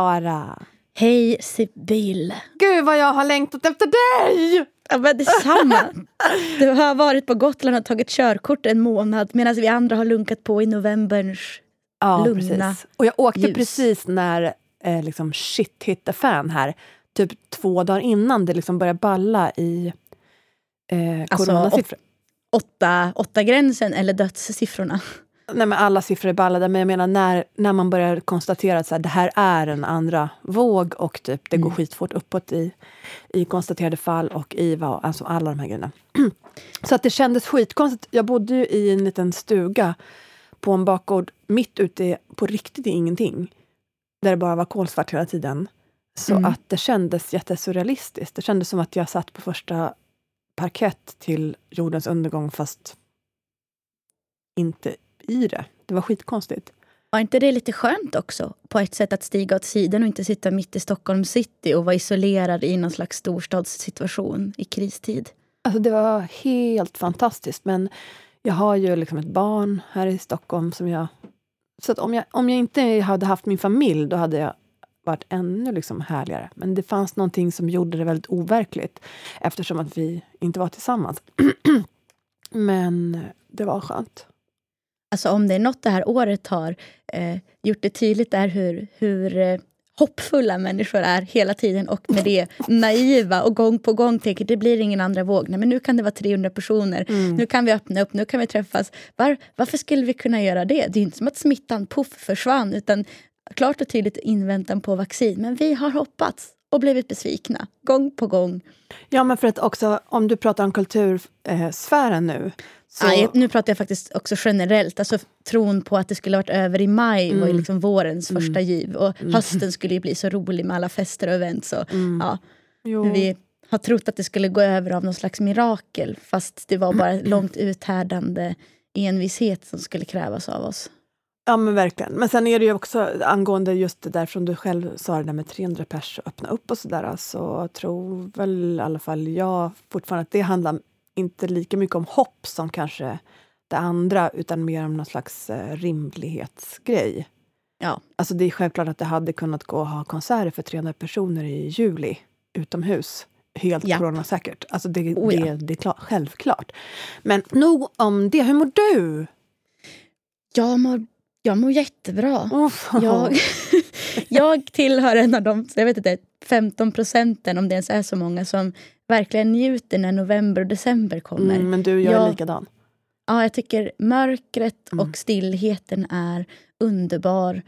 Hej Sara! Hej Sibyl. Gud vad jag har längtat efter dig! Ja, men detsamma. Du har varit på Gotland och tagit körkort en månad medan vi andra har lunkat på i novemberns Ja, lugna precis. Och jag åkte ljus. precis när eh, liksom shit hit the fan här. Typ två dagar innan det liksom började balla i eh, Alltså, coronasiffror. åtta, åtta gränsen eller dödssiffrorna. Nej, men alla siffror är ballade, men jag menar när, när man börjar konstatera att så här, det här är en andra våg och typ, det går Mm. skitfort uppåt i, i konstaterade fall och IVA, och alltså alla de här grejerna. Så att det kändes skitkonstigt. Jag bodde ju i en liten stuga på en bakgård mitt ute på riktigt i ingenting. Där det bara var kolsvart hela tiden. Så Mm. att det kändes jättesurrealistiskt. Det kändes som att jag satt på första parkett till jordens undergång fast inte i det. Det var skitkonstigt. Var inte det lite skönt också? På ett sätt att stiga åt sidan och inte sitta mitt i Stockholm city och vara isolerad i någon slags storstadssituation i kristid. Alltså det var helt fantastiskt. Men jag har ju liksom ett barn här i Stockholm som jag... Så att om jag, om jag inte hade haft min familj, då hade jag varit ännu liksom härligare. Men det fanns någonting som gjorde det väldigt overkligt eftersom att vi inte var tillsammans. Men det var skönt. Alltså om det är något det här året har eh, gjort det tydligt är hur, hur eh, hoppfulla människor är hela tiden och med det naiva och gång på gång tänker det blir ingen andra våg. Nej, men nu kan det vara 300 personer. Nu kan vi öppna upp, nu kan vi träffas. Var, varför skulle vi kunna göra det? Det är inte som att smittan puff försvann utan klart och tydligt inväntan på vaccin. Men vi har hoppats och blivit besvikna gång på gång. Ja, men för att också om du pratar om kultursfären nu. Så, Nej, nu pratar jag faktiskt också generellt. Alltså, tron på att det skulle ha varit över i maj var ju liksom vårens första giv. Och hösten skulle ju bli så rolig med alla fester och events. Och, ja, jo. Vi har trott att det skulle gå över av någon slags mirakel fast det var bara långt uthärdande envishet som skulle krävas av oss. Ja men verkligen. Men sen är det ju också angående just det där som du själv sa, det där med 300 pers och öppna upp och sådär. Så tror väl i alla fall jag fortfarande att det handlar inte lika mycket om hopp som kanske det andra, utan mer om någon slags eh, rimlighetsgrej. Ja. Alltså det är självklart att det hade kunnat gå att ha konserter för 300 personer i juli utomhus. Helt Ja. coronasäkert. Alltså det, Oh ja. det, det är klart, självklart. Men nog om det. Hur mår du? Jag mår, jag mår jättebra. Uff. Jag, jag tillhör en av de jag vet inte, 15 procenten, om det ens är så många, som verkligen njuter när november och december kommer. Mm, men du, jag är Ja. likadan. Ja, jag tycker mörkret Mm. och stillheten är underbar.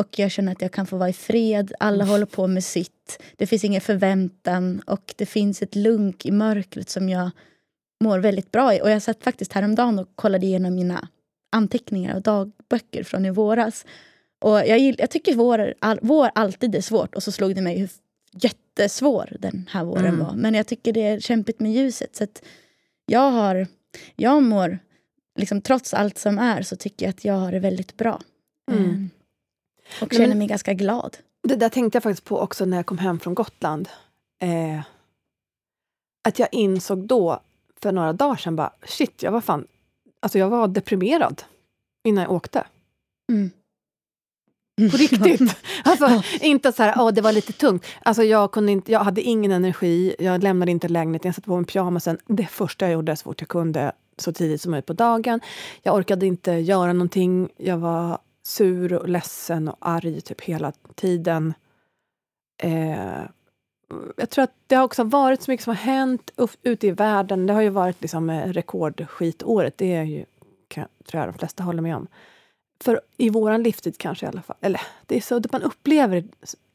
Och jag känner att jag kan få vara i fred. Alla Mm. håller på med sitt. Det finns ingen förväntan och det finns ett lunk i mörkret som jag mår väldigt bra i. Och jag satt faktiskt häromdagen och kollade igenom mina anteckningar och dagböcker från i våras. Och jag, jag tycker vår, all, vår alltid är svårt och så slog det mig hur jättesvår den här våren Mm. var. Men jag tycker det är kämpigt med ljuset. Så att jag har, jag mår, liksom, trots allt som är så tycker jag att jag har det väldigt bra. Mm. Ehm, och känner mig ganska glad. Det där tänkte jag faktiskt på också när jag kom hem från Gotland. Eh, att jag insåg då, för några dagar sedan, bara shit, jag var fan... Alltså jag var deprimerad innan jag åkte. Mm. På riktigt! Alltså, inte så här, åh, det var lite tungt. Alltså, jag, kunde inte, jag hade ingen energi, jag lämnade inte lägenheten, jag satte på mig pyjamasen. Det första jag gjorde så fort jag kunde, så tidigt som möjligt på dagen. Jag orkade inte göra någonting. Jag var sur och ledsen och arg typ hela tiden. Eh, jag tror att det har också varit så mycket som har hänt ute i världen. Det har ju varit liksom eh, rekordskitåret. Det är ju, kan, tror jag de flesta håller med om. För i våran livstid kanske i alla fall. Eller det är så man upplever,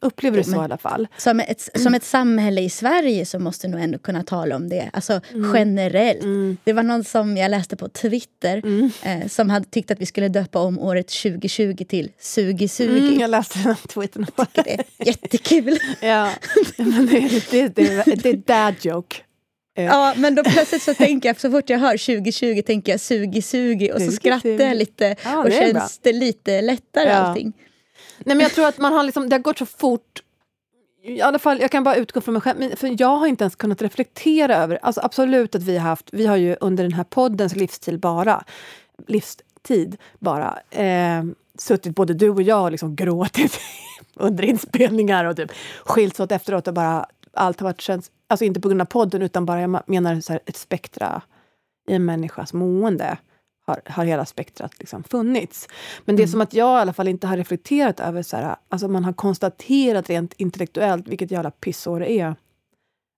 upplever det så men- i alla fall. Som ett, som ett samhälle i Sverige så måste nog ändå kunna tala om det. Alltså generellt. Mm. Det var någon som jag läste på Twitter Mm. eh, som hade tyckt att vi skulle döpa om året 2020 till Sugisugi. Mm, jag läste den tweeten. Det är jättekul. ja, men det, det, det, det är dad joke. Eh, Ja, men då plötsligt så tänker jag, så fort jag hör 2020 tänker jag sugi sugi och så skrattar jag lite Ja, och det känns det lite lättare Ja. allting. Nej, men jag tror att man har liksom, det har gått så fort. I alla fall, jag kan bara utgå från mig själv. För jag har inte ens kunnat reflektera över... Alltså absolut att vi har haft... Vi har ju under den här poddens livstid bara... Livstid bara... Eh, suttit både du och jag och liksom gråtit under inspelningar och typ skilts åt efteråt och bara... Allt har varit känns, Alltså inte på grund av podden utan bara, jag menar så här, ett spektra i en människas mående har, har hela spektrat liksom funnits. Men det är som att jag i alla fall inte har reflekterat över... Så här, alltså man har konstaterat rent intellektuellt vilket jävla pissår det är.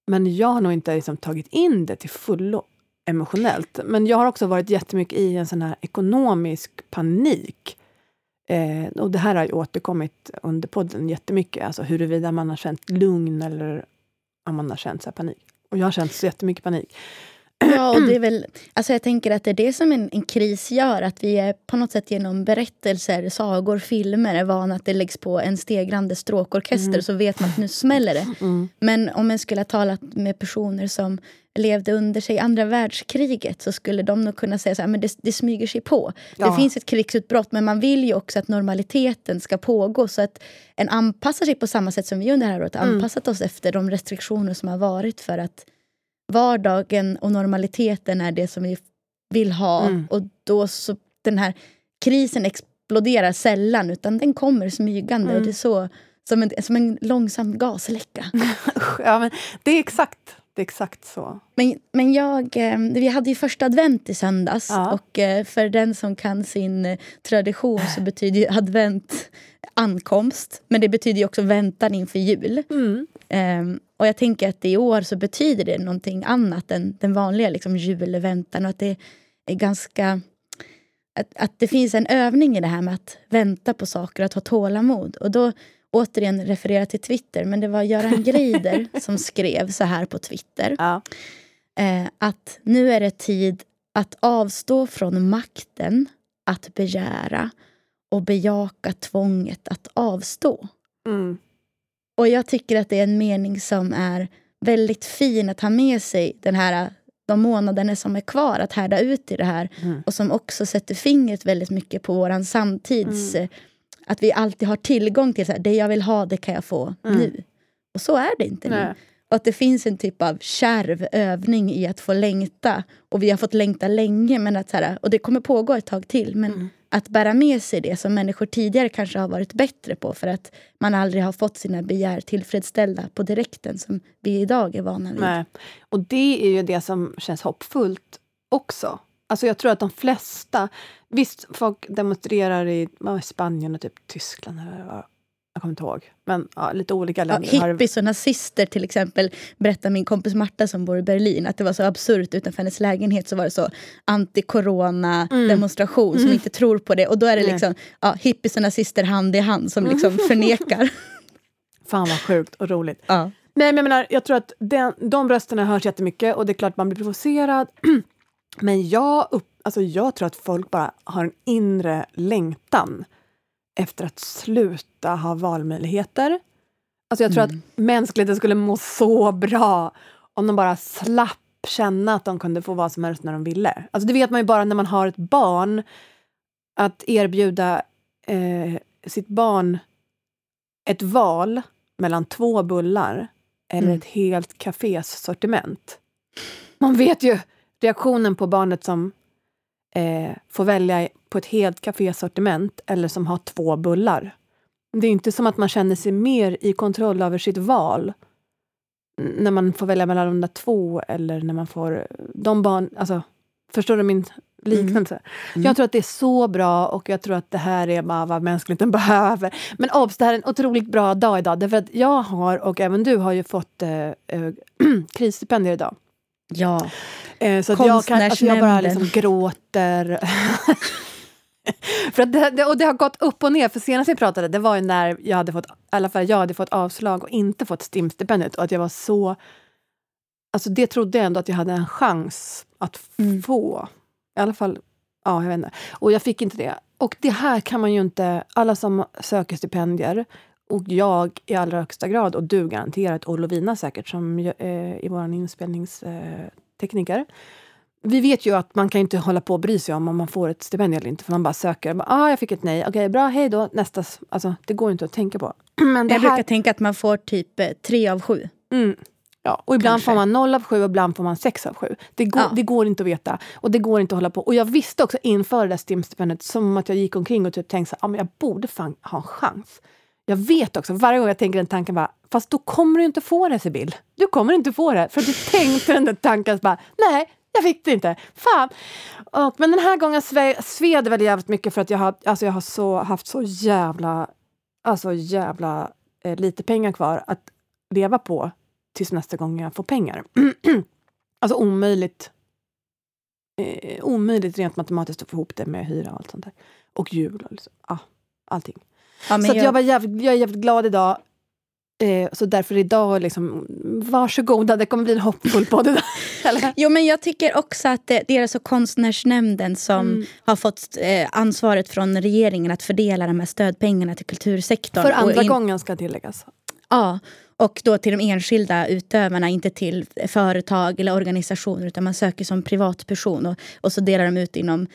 Men jag har nog inte liksom tagit in det till fullo emotionellt. Men jag har också varit jättemycket i en sån här ekonomisk panik. Eh, och det här har ju återkommit under podden jättemycket. Alltså huruvida man har känt lugn eller om man har känt så panik. Och jag har känt så jättemycket panik. Ja, och det är väl, alltså jag tänker att det är det som en, en kris gör. Att vi är på något sätt genom berättelser, sagor, filmer är vana att det läggs på en stegrande stråkorkester så vet man att nu smäller det. Mm. Men om man skulle ha talat med personer som levde under sig andra världskriget så skulle de nog kunna säga så här, men det, det smyger sig på. Ja. Det finns ett krigsutbrott men man vill ju också att normaliteten ska pågå så att en anpassar sig på samma sätt som vi under det här året Mm. anpassat oss efter de restriktioner som har varit för att vardagen och normaliteten är det som vi vill ha. Mm. Och då så den här krisen exploderar sällan utan den kommer smygande Mm. och det är så som en, som en långsam gasläcka. Ja, men det är exakt, det är exakt så. Men, men jag, eh, vi hade ju första advent i söndags Ja. och eh, för den som kan sin eh, tradition så betyder ju advent ankomst. Men det betyder också väntan inför jul. Mm. Ehm, och jag tänker att i år så betyder det någonting annat än den vanliga liksom, julväntan. Och att det är ganska... Att, att det finns en övning i det här med att vänta på saker och att ha tålamod. Och då återigen referera till Twitter, men det var Göran Greider som skrev så här på Twitter. Ja. Eh, att nu är det tid att avstå från makten att begära och bejaka tvånget att avstå. Mm. Och jag tycker att det är en mening som är väldigt fin att ha med sig den här, de månaderna som är kvar att härda ut i det här. Mm. Och som också sätter fingret väldigt mycket på våran samtids... eh, Att vi alltid har tillgång till så här, det jag vill ha, det kan jag få Mm. nu. Och så är det inte nu. Nej. Och att det finns en typ av kärv övning i att få längta. Och vi har fått längta länge, men att så här, och det kommer pågå ett tag till. Men Mm. att bära med sig det som människor tidigare kanske har varit bättre på för att man aldrig har fått sina begär tillfredsställda på direkten som vi idag är vana vid. Nej. Och det är ju det som känns hoppfullt också. Alltså jag tror att de flesta... Visst, folk demonstrerar i vad, Spanien och typ Tyskland. Eller jag kommer inte ihåg. Men ja, lite olika Ja, länder. det- hippies och nazister till exempel berättar min kompis Marta som bor i Berlin att det var så absurt utanför hennes lägenhet så var det så anti-corona demonstration som inte tror på det och då är det Nej. liksom ja, hippies och nazister hand i hand som liksom förnekar. Fan vad sjukt och roligt. Ja. Nej, men jag menar, jag tror att den, de rösterna hörs jättemycket och det är klart man blir provocerad. Men jag, upp, alltså jag tror att folk bara har en inre längtan efter att sluta ha valmöjligheter. Alltså jag tror att mänskligheten skulle må så bra om de bara slapp känna att de kunde få vad som helst när de ville. Alltså det vet man ju bara när man har ett barn. Att erbjuda eh, sitt barn ett val mellan två bullar eller Mm. ett helt kafés sortiment. Man vet ju reaktionen på barnet som eh, får välja på ett helt kafés sortiment eller som har två bullar. Det är inte som att man känner sig mer i kontroll över sitt val när man får välja mellan de där två eller när man får... De barn... Alltså, förstår du min liknelse? Mm. Jag tror att det är så bra och jag tror att det här är bara vad mänskligheten behöver. Men obs, det här är en otroligt bra dag idag. Därför att jag har, och även du har ju fått eh, eh, krisstipendier idag. Ja. Eh, så att jag, kan, alltså jag bara liksom gråter. För att det, det, och det har gått upp och ner. För senast vi pratade, det var ju när jag hade fått, i alla fall jag hade fått avslag och inte fått STIM-stipendiet. Och att jag var så... Alltså det trodde jag ändå att jag hade en chans att Mm. få. I alla fall, ja jag vet inte. Och jag fick inte det. Och det här kan man ju inte, alla som söker stipendier Och jag i allra högsta grad, och du garanterat, och Lovina säkert som eh, är vår inspelningstekniker. Vi vet ju att man kan inte hålla på och bry sig om om man får ett stipendium eller inte. För man bara söker. Bara, ah, jag fick ett nej. Okej, bra. Hej då. Nästa. Alltså, det går inte att tänka på. Men det Jag här, brukar tänka att man får typ eh, tre av sju. Mm. Ja, och ibland Kanske. får man noll av sju och ibland får man sex av sju. Det går, Ja. det går inte att veta. Och det går inte att hålla på. Och jag visste också inför det där STIM-stipendiet som att jag gick omkring och typ tänkte här, ah, men jag borde fan ha en chans. Jag vet också, varje gång jag tänker den tanken bara, fast då kommer du inte få det Sibyl. Du kommer inte få det. För du tänkte den där tanken, så bara, nej, jag fick det inte. Fan! Och, men den här gången sve, sved det väl jävligt mycket för att jag har, alltså jag har så, haft så jävla, alltså jävla eh, lite pengar kvar att leva på tills nästa gång jag får pengar. alltså omöjligt. Eh, omöjligt rent matematiskt att få ihop det med hyra och allt sånt där. Och jul och liksom, ah, allting. Ja, så jag- jag, var jävligt, jag är jävligt glad idag. Eh, så därför idag, liksom, varsågoda, det kommer bli en hoppfull podd idag. Eller? Jo, men jag tycker också att det, det är alltså konstnärsnämnden som Mm. har fått eh, ansvaret från regeringen att fördela de här stödpengarna till kultursektorn. För andra in- gången ska tilläggas. Ja, och då till de enskilda utövarna, inte till företag eller organisationer utan man söker som privatperson och, och så delar de ut inom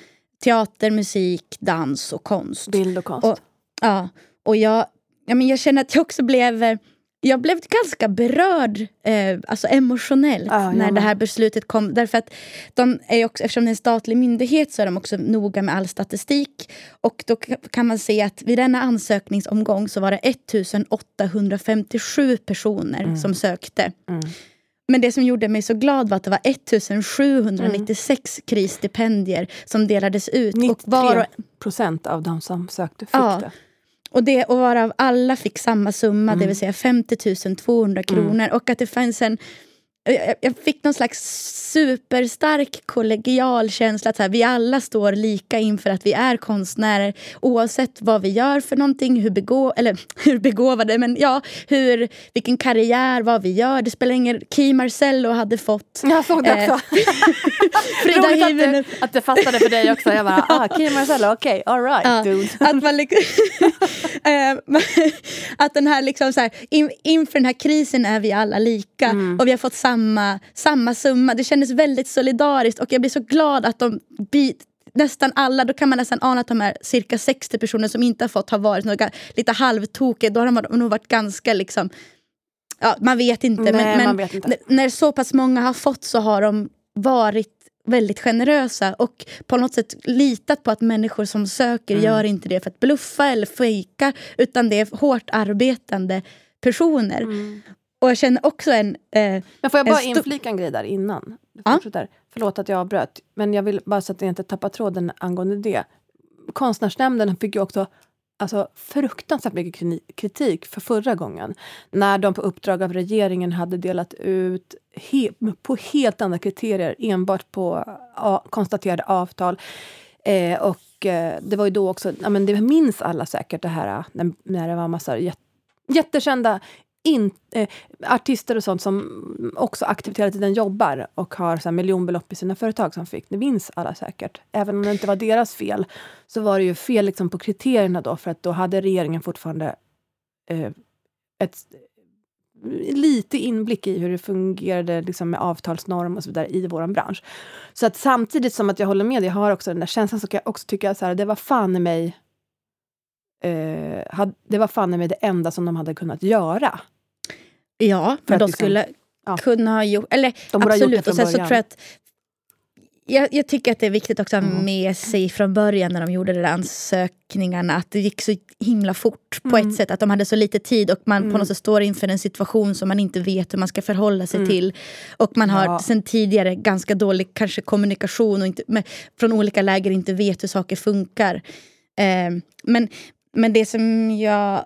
teater, musik, dans och konst. Bild och konst. Och, ja, och jag, ja, men jag känner att jag också blev eh, jag blev ganska berörd, eh, alltså emotionellt, jag när det här beslutet kom. Därför att de är också, eftersom det är en statlig myndighet så är de också noga med all statistik. Och då ka- kan man se att vid denna ansökningsomgång så var det 1857 personer som sökte. Mm. Men det som gjorde mig så glad var att det var 1796 krisstipendier som delades ut. Och, 93 var och, procent av de som sökte fick Ja. det. Och, det, och varav alla fick samma summa, det vill säga 50 200 kronor. Och att det fanns en... Jag, jag fick någon slags superstark kollegial känsla att så här, vi alla står lika inför att vi är konstnärer oavsett vad vi gör för någonting, hur, begå, eller, hur begåvade, men ja, hur, vilken karriär, vad vi gör. Det spelar ingen Key Marcello hade fått Jag såg det Eh, också. Frida Roligt att det, att det fastnade för dig också. Jag bara, ah, Kim Marcello, okej, all right Ja, dude. att, man liksom, Eh, att den här liksom så här, in, inför den här krisen är vi alla lika Mm. och vi har fått samma, samma summa. Det kändes väldigt solidariskt och jag blir så glad att de bi, nästan alla, då kan man nästan ana att de här cirka 60 personer som inte har fått har varit några, lite halvtokiga. Då har de nog varit ganska liksom Ja, man vet inte. Nej, men men vet inte. när så pass många har fått så har de varit väldigt generösa och på något sätt litat på att människor som söker Mm. gör inte det för att bluffa eller fejka utan det är hårt arbetande personer. Mm. Och jag känner också en... Eh, Men får jag bara inflika en grej där innan? Ja. Förlåt att jag avbröt, men jag vill bara så att jag inte tappar tråden angående det. Konstnärsnämnden fick ju också alltså, fruktansvärt mycket kri- kritik för förra gången. När de på uppdrag av regeringen hade delat ut he- på helt andra kriterier enbart på konstaterade avtal. Eh, och eh, det var ju då också, ja, men det minns alla säkert det här när, när det var massa jät- jättekända in, eh, artister och sånt som också aktivt hela tiden jobbar och har så här, miljonbelopp i sina företag som fick. Det minns alla säkert. Även om det inte var deras fel så var det ju fel liksom, på kriterierna då för att då hade regeringen fortfarande eh, ett lite inblick i hur det fungerade liksom, med avtalsnorm och så vidare i vår bransch. Så att samtidigt som att jag håller med, jag har också den där känslan, så kan jag också tycka att det var fan i mig eh, hade, det var fan mig det enda som de hade kunnat göra. ja, För men de liksom- skulle ja. kunna ha gjort... Eller De gjort absolut. från och sen så tror jag att jag, jag tycker att det är viktigt också att ha Mm. med sig från början när de gjorde de där ansökningarna att det gick så himla fort på Mm. ett sätt. Att de hade så lite tid och man Mm. på något sätt står inför en situation som man inte vet hur man ska förhålla sig Mm. till. Och man har Ja. sen tidigare ganska dålig kanske kommunikation och inte, med, från olika läger inte vet hur saker funkar. Eh, men, men det som jag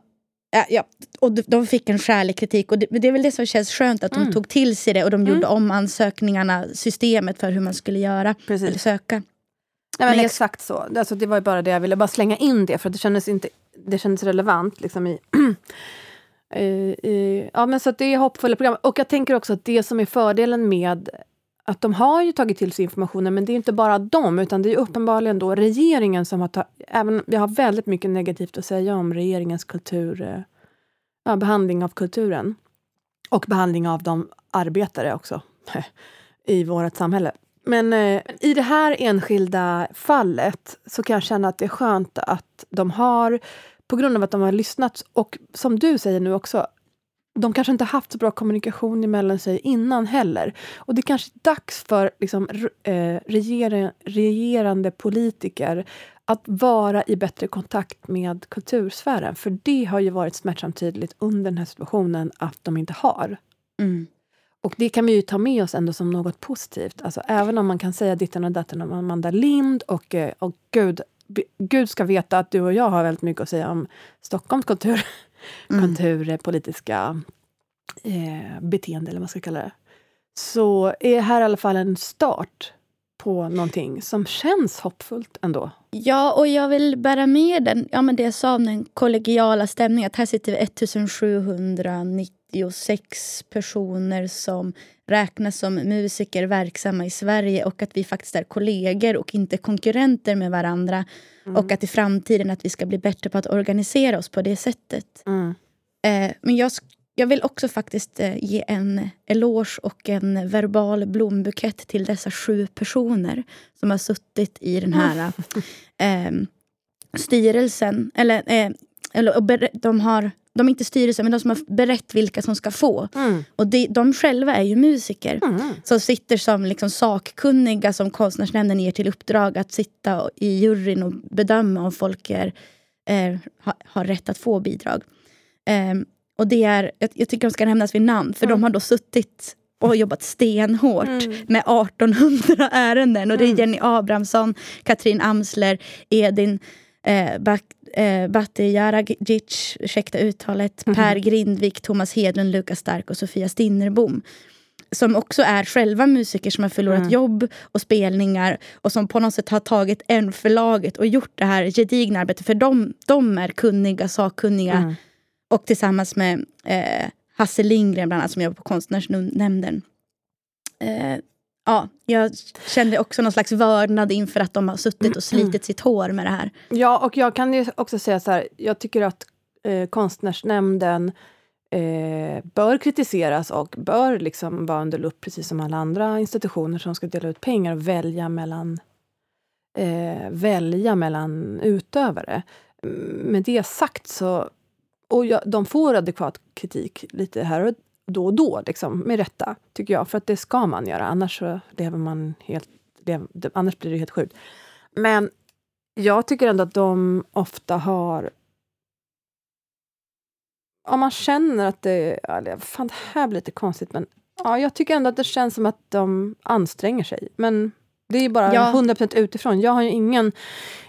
Ja, ja, och de- fick en skälig kritik och det, det är väl det som känns skönt att de Mm. tog till sig det och de Mm. gjorde om ansökningarna, systemet för hur man skulle göra Precis. eller söka. Nej, men Men exakt så. Alltså, det var ju bara det jag ville bara slänga in det för det kändes, inte, det kändes relevant liksom i, i, i ja, men så det är hoppfulla program. Och jag tänker också att det som är fördelen med att de har ju tagit till sig informationen, men det är inte bara de, utan det är uppenbarligen då regeringen som har tagit... Även, vi har väldigt mycket negativt att säga om regeringens kultur... Eh, ja, behandling av kulturen. Och behandling av de arbetare också i vårt samhälle. Men eh, i det här enskilda fallet så kan jag känna att det är skönt att de har, på grund av att de har lyssnat och som du säger nu också, de kanske inte haft så bra kommunikation emellan sig innan heller. Och det är kanske är dags för liksom, eh, reger regerande politiker att vara i bättre kontakt med kultursfären. För det har ju varit smärtsamt tydligt under den här situationen att de inte har. Mm. Och det kan vi ju ta med oss ändå som något positivt. Alltså, även om man kan säga ditten och datten om Amanda Lind och, eh, och gud, Gud ska veta att du och jag har väldigt mycket att säga om Stockholms kultur, mm. kulturpolitiska eh, beteende, eller vad man ska kalla det. Så är här i alla fall en start på någonting som känns hoppfullt ändå. Ja, och jag vill bära med den, ja, men det jag sa om den kollegiala stämningen. Att här sitter vi 1796 personer som räknas som musiker verksamma i Sverige och att vi faktiskt är kollegor och inte konkurrenter med varandra. Mm. Och att i framtiden att vi ska bli bättre på att organisera oss på det sättet. Mm. Eh, men jag jag vill också faktiskt eh, ge en eloge och en verbal blombukett till dessa sju personer som har suttit i den här eh, styrelsen. Eller, eh, eller de har de är inte styrelsen, men de som har berett vilka som ska få. Mm. Och de, de själva är ju musiker. Mm. Som sitter som liksom sakkunniga som konstnärsnämnden ger till uppdrag att sitta i juryn och bedöma om folk är, är, har, har rätt att få bidrag. Um, och det är, jag, jag tycker de ska nämnas vid namn, för mm. de har då suttit och jobbat stenhårt mm. med 1800 ärenden. Och det är mm. Jenny Abrahamsson, Katrin Amsler, Edin eh, Bak eh, Batijaragic, ursäkta uttalet, mm. Per Grindvik, Thomas Hedlund, Lukas Stark och Sofia Stinnerbom. Som också är själva musiker som har förlorat mm. jobb och spelningar och som på något sätt har tagit en förlaget och gjort det här gedigna arbetet. För de, de är kunniga, sakkunniga mm. Och tillsammans med eh, Hasse Lindgren bland annat som jobbar på Konstnärsnämnden. Eh, ja, jag kände också någon slags vördnad inför att de har suttit och slitit sitt hår med det här. Ja, och jag kan ju också säga så här, jag tycker att eh, Konstnärsnämnden eh, bör kritiseras och bör liksom vara under lupp precis som alla andra institutioner som ska dela ut pengar och välja mellan, eh, välja mellan utövare. Mm, med det sagt så och jag, de får adekvat kritik lite här och då och då, liksom, med rätta, tycker jag. För att det ska man göra, annars så lever man helt... lever, annars blir det helt sjukt. Men jag tycker ändå att de ofta har... Om man känner att det... Fan, det här blir lite konstigt, men ja, jag tycker ändå att det känns som att de anstränger sig. Men det är bara ja. 100% utifrån. Jag har ju ingen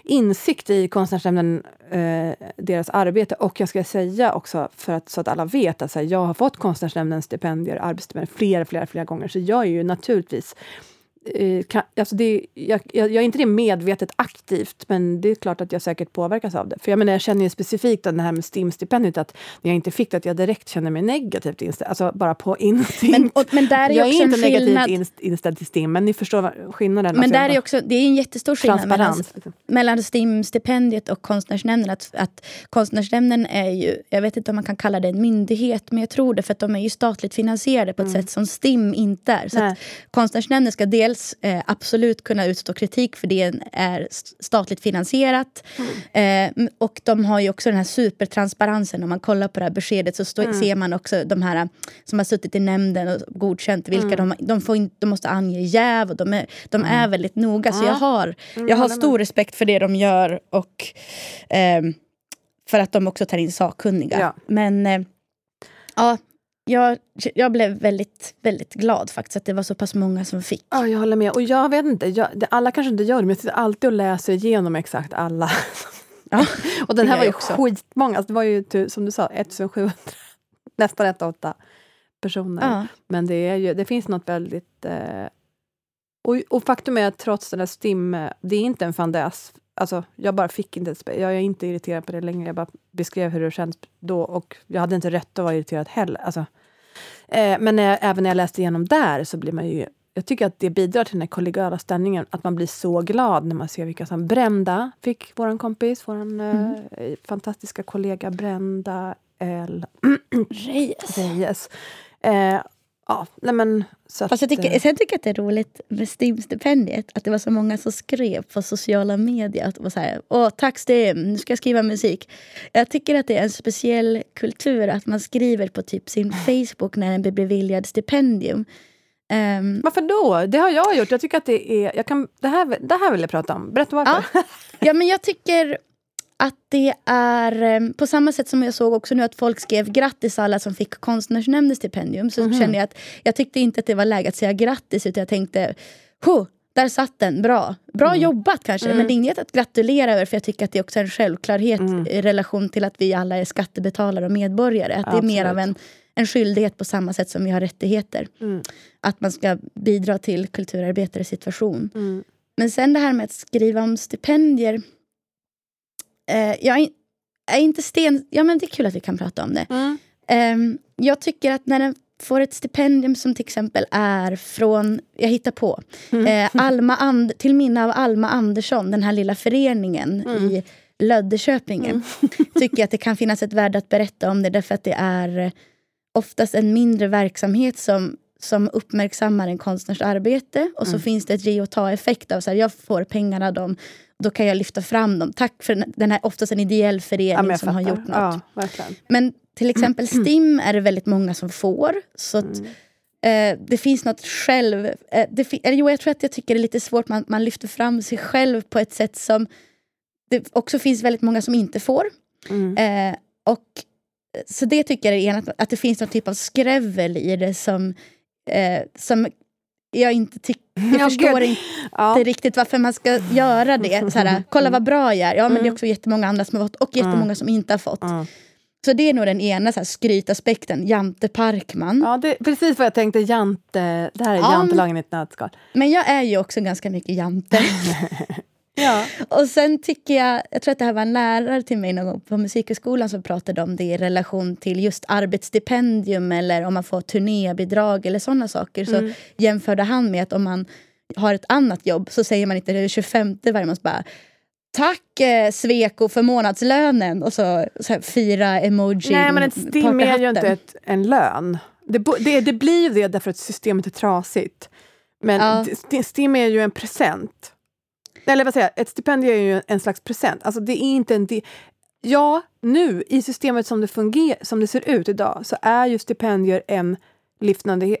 insikt i Konstnärsnämnden, eh, deras arbete. Och jag ska säga också, för att, så att alla vet, att alltså, jag har fått Konstnärsnämndens stipendier, arbetsstipendier, flera, flera, flera gånger. Så jag är ju naturligtvis Eh, kan, alltså det, jag, jag, jag, är inte det medvetet aktivt, men det är klart att jag säkert påverkas av det. För jag menar, jag känner ju specifikt det här med STIM-stipendiet, att när jag inte fick det, att jag direkt känner mig negativt inställd. Alltså bara på instinkt. Men, och, men där är jag är inte negativt inställd till STIM, men ni förstår skillnaden. Men alltså, där är också, det är en jättestor skillnad mellan, liksom. mellan STIM-stipendiet och Konstnärsnämnden. Att, att Konstnärsnämnden är ju, jag vet inte om man kan kalla det en myndighet, men jag tror det, för att de är ju statligt finansierade på ett mm. sätt som STIM inte är. Så att Konstnärsnämnden ska dels dels eh, absolut kunna utstå kritik för det är statligt finansierat. Mm. Eh, och de har ju också den här supertransparensen. Om man kollar på det här beskedet så stå, mm. ser man också de här som har suttit i nämnden och godkänt vilka mm. de, de, får in, de måste ange jäv och de är, de är mm. väldigt noga. Så jag har, mm, jag har stor respekt för det de gör och eh, för att de också tar in sakkunniga. Ja. Men eh, ja, jag, jag blev väldigt, väldigt glad faktiskt att det var så pass många som fick. Ja, jag håller med. Och jag vet inte, jag, det, alla kanske inte gör det, men jag sitter alltid och läser igenom exakt alla. Ja, och den här var ju också. skitmånga. Alltså, det var ju som du sa, 1700, nästan 1,8 personer. Ja. Men det, är ju, det finns något väldigt... Eh, och, och, faktum är att trots den där STIM, det är inte en fadäs. Alltså, jag bara fick inte Jag är inte irriterad på det längre. Jag bara beskrev hur det känns då och jag hade inte rätt att vara irriterad heller. Alltså, Eh, men när jag, även när jag läste igenom där så blir man ju... Jag tycker att det bidrar till den här kollegiala stämningen. Att man blir så glad när man ser vilka som... Brända fick vår kompis, vår mm. eh, fantastiska kollega Brända Mikael Reyes. Reyes. Eh, ja, nej men... Så att, Fast jag tycker, eh, sen tycker jag att det är roligt med STIM-stipendiet. Att det var så många som skrev på sociala medier. Att det var så här, Åh, tack STIM, nu ska jag skriva musik. Jag tycker att det är en speciell kultur att man skriver på typ sin Facebook när en blir beviljad stipendium. Ehm, Varför då? Det har jag gjort. Jag tycker att det är... Jag kan, det, här, det här vill jag prata om. Berätta varför. ja, men jag tycker att det är eh, på samma sätt som jag såg också nu att folk skrev grattis alla som fick konstnärsnämndens stipendium. Så kände jag att jag tyckte inte att det var läge att säga grattis utan jag tänkte Ho, där satt den, bra. Bra jobbat kanske, men det är inget att gratulera över för jag tycker att det är också en självklarhet i relation till att vi alla är skattebetalare och medborgare. Att det är mer av en, en skyldighet på samma sätt som vi har rättigheter. Att man ska bidra till kulturarbetares situation. Men sen det här med att skriva om stipendier. Eh, jag är, inte sten... Ja men det är kul att vi kan prata om det. Mm. Ehm, jag tycker att när den får ett stipendium som till exempel är från, jag hittar på, eh, Alma And, till minne av Alma Andersson, den här lilla föreningen i Löddeköpingen. Tycker jag att det kan finnas ett värde att berätta om det därför att det är eh, oftast en mindre verksamhet som, som uppmärksammar en konstnärs arbete och så finns det ett ge och ta-effekt av så här, jag får pengarna av dem, då kan jag lyfta fram dem. Tack för den- här oftast en ideell förening Ja, som har fattar. gjort något. Ja. Men till exempel STIM är det väldigt många som får. Så att, eh, det finns något själv... Eh, det fi- jo, jag tror att jag tycker det är lite svårt. Man, man lyfter fram sig själv på ett sätt som det också finns väldigt många som inte får. Mm. Eh, och, så det tycker jag är en, att, att det finns någon typ av skrävel i det som, eh, som jag inte tycker... Jag Ja, förstår gud. inte Ja. riktigt varför man ska göra det. Så här, kolla vad bra jag är. Ja, men det är också jättemånga andra som har fått och jättemånga som inte har fått. Mm. Så det är nog den ena så här, skrytaspekten, Jante Parkman. Ja, det är precis vad jag tänkte. Jante, det här är Ja, jantelagen i ett nötskal. Men jag är ju också ganska mycket Jante. Ja. och sen tycker jag, jag tror att det här var en lärare till mig någon gång på Musikhögskolan som pratade om det i relation till just arbetsstipendium eller om man får turnébidrag eller sådana saker. Så jämförde han med att om man har ett annat jobb så säger man inte det 25 varje månad bara Tack eh, Sweco för månadslönen och så, så här, fyra emoji Nej, men ett STIM är ju inte ett, en lön. Det, det, det blir ju det därför att systemet är trasigt. Men Ja. st- STIM är ju en present. Eller vad säger jag, ett stipendium är ju en slags present. Alltså det är inte en... del, ja, nu i systemet som det, funger- som det ser ut idag så är ju stipendier en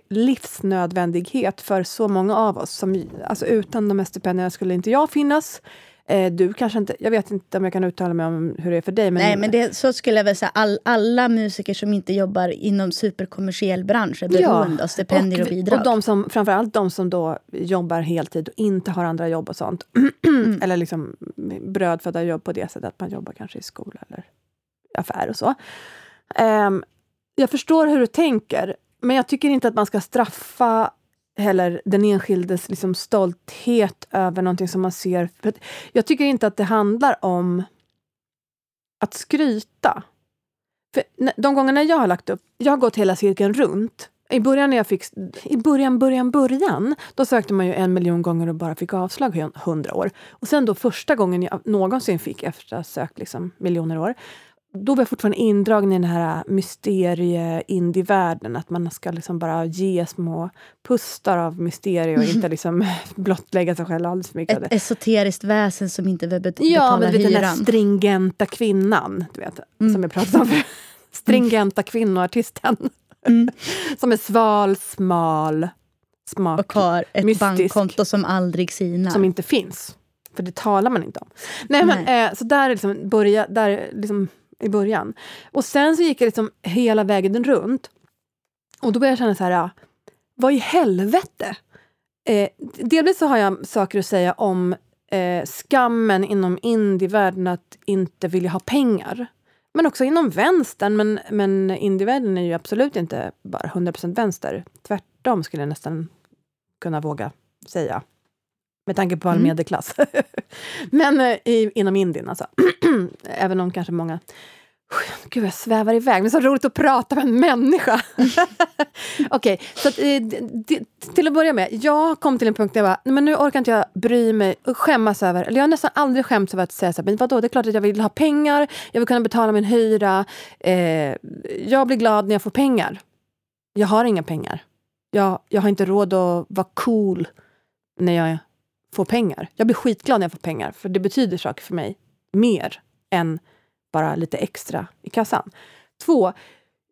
livsnödvändighet för så många av oss. Som, alltså utan de här stipendierna skulle inte jag finnas. Eh, du kanske inte... Jag vet inte om jag kan uttala mig om hur det är för dig. Men Nej, men det, så skulle jag väl säga. All, alla musiker som inte jobbar inom superkommersiell bransch är beroende av stipendier och, vi- bidrag. Och de som, framförallt de som då jobbar heltid och inte har andra jobb och sånt. Mm. eller liksom brödfödda jobb på det sättet att man jobbar kanske i skola eller affär och så. Ehm, jag förstår hur du tänker, men jag tycker inte att man ska straffa heller den enskildes liksom stolthet över någonting som man ser. För jag tycker inte att det handlar om att skryta. För de gångerna jag har lagt upp, jag har gått hela cirkeln runt. I början när jag fick, i början, början, början, då sökte man ju en miljon gånger och bara fick avslag i hundra år. Och sen då första gången jag någonsin fick efter att ha sökt liksom miljoner år, då var jag fortfarande indragen i den här mysterie-indie-världen. Att man ska liksom bara ge små pustar av mysterier och inte liksom blottlägga sig själv alldeles för mycket. Ett esoteriskt väsen som inte vill bet- Ja, betala men du vet, den här hyran. stringenta kvinnan, du vet, Mm. som jag pratade om. Stringenta kvinnoartisten. som är sval, smal, smak, Och har ett mystisk. bankkonto som aldrig sinar. som inte finns. För det talar man inte om. Nej, men, eh, så där är liksom, börja, där är liksom i början. Och sen så gick jag liksom hela vägen runt. Och då började jag känna så här, ja, vad i helvete? Eh, delvis så har jag saker att säga om eh, skammen inom indievärlden att inte vilja ha pengar. Men också inom vänstern, men, men indievärlden är ju absolut inte bara 100% vänster. Tvärtom skulle jag nästan kunna våga säga. Med tanke på all Mm. medelklass. men eh, i, inom Indien alltså. Även om kanske många Gud, jag svävar iväg. Men så roligt att prata med en människa. Okej, så att, eh, till att börja med. Jag kom till en punkt där jag bara, "Nej, men nu orkar inte jag bry mig och skämmas över, eller jag har nästan aldrig skämts över att säga så här, men vadå, det är klart att jag vill ha pengar, jag vill kunna betala min hyra. Eh, jag blir glad när jag får pengar. Jag har inga pengar. Jag, jag har inte råd att vara cool när jag får pengar. Jag blir skitglad när jag får pengar, för det betyder saker för mig mer än bara lite extra i kassan. Två,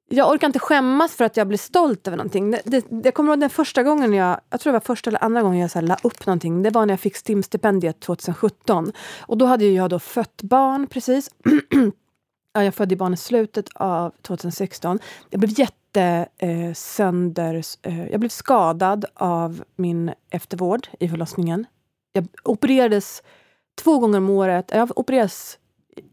jag orkar inte skämmas för att jag blir stolt över någonting. Det, det, jag kommer ihåg den första gången jag, jag tror det var första eller andra gången jag så här la upp någonting. Det var när jag fick STIM-stipendiet 2017. Och då hade jag då fött barn precis. ja, jag födde barn i slutet av 2016. Jag blev jätte eh, sönder... Eh, jag blev skadad av min eftervård i förlossningen. Jag opererades två gånger om året. Jag opereras...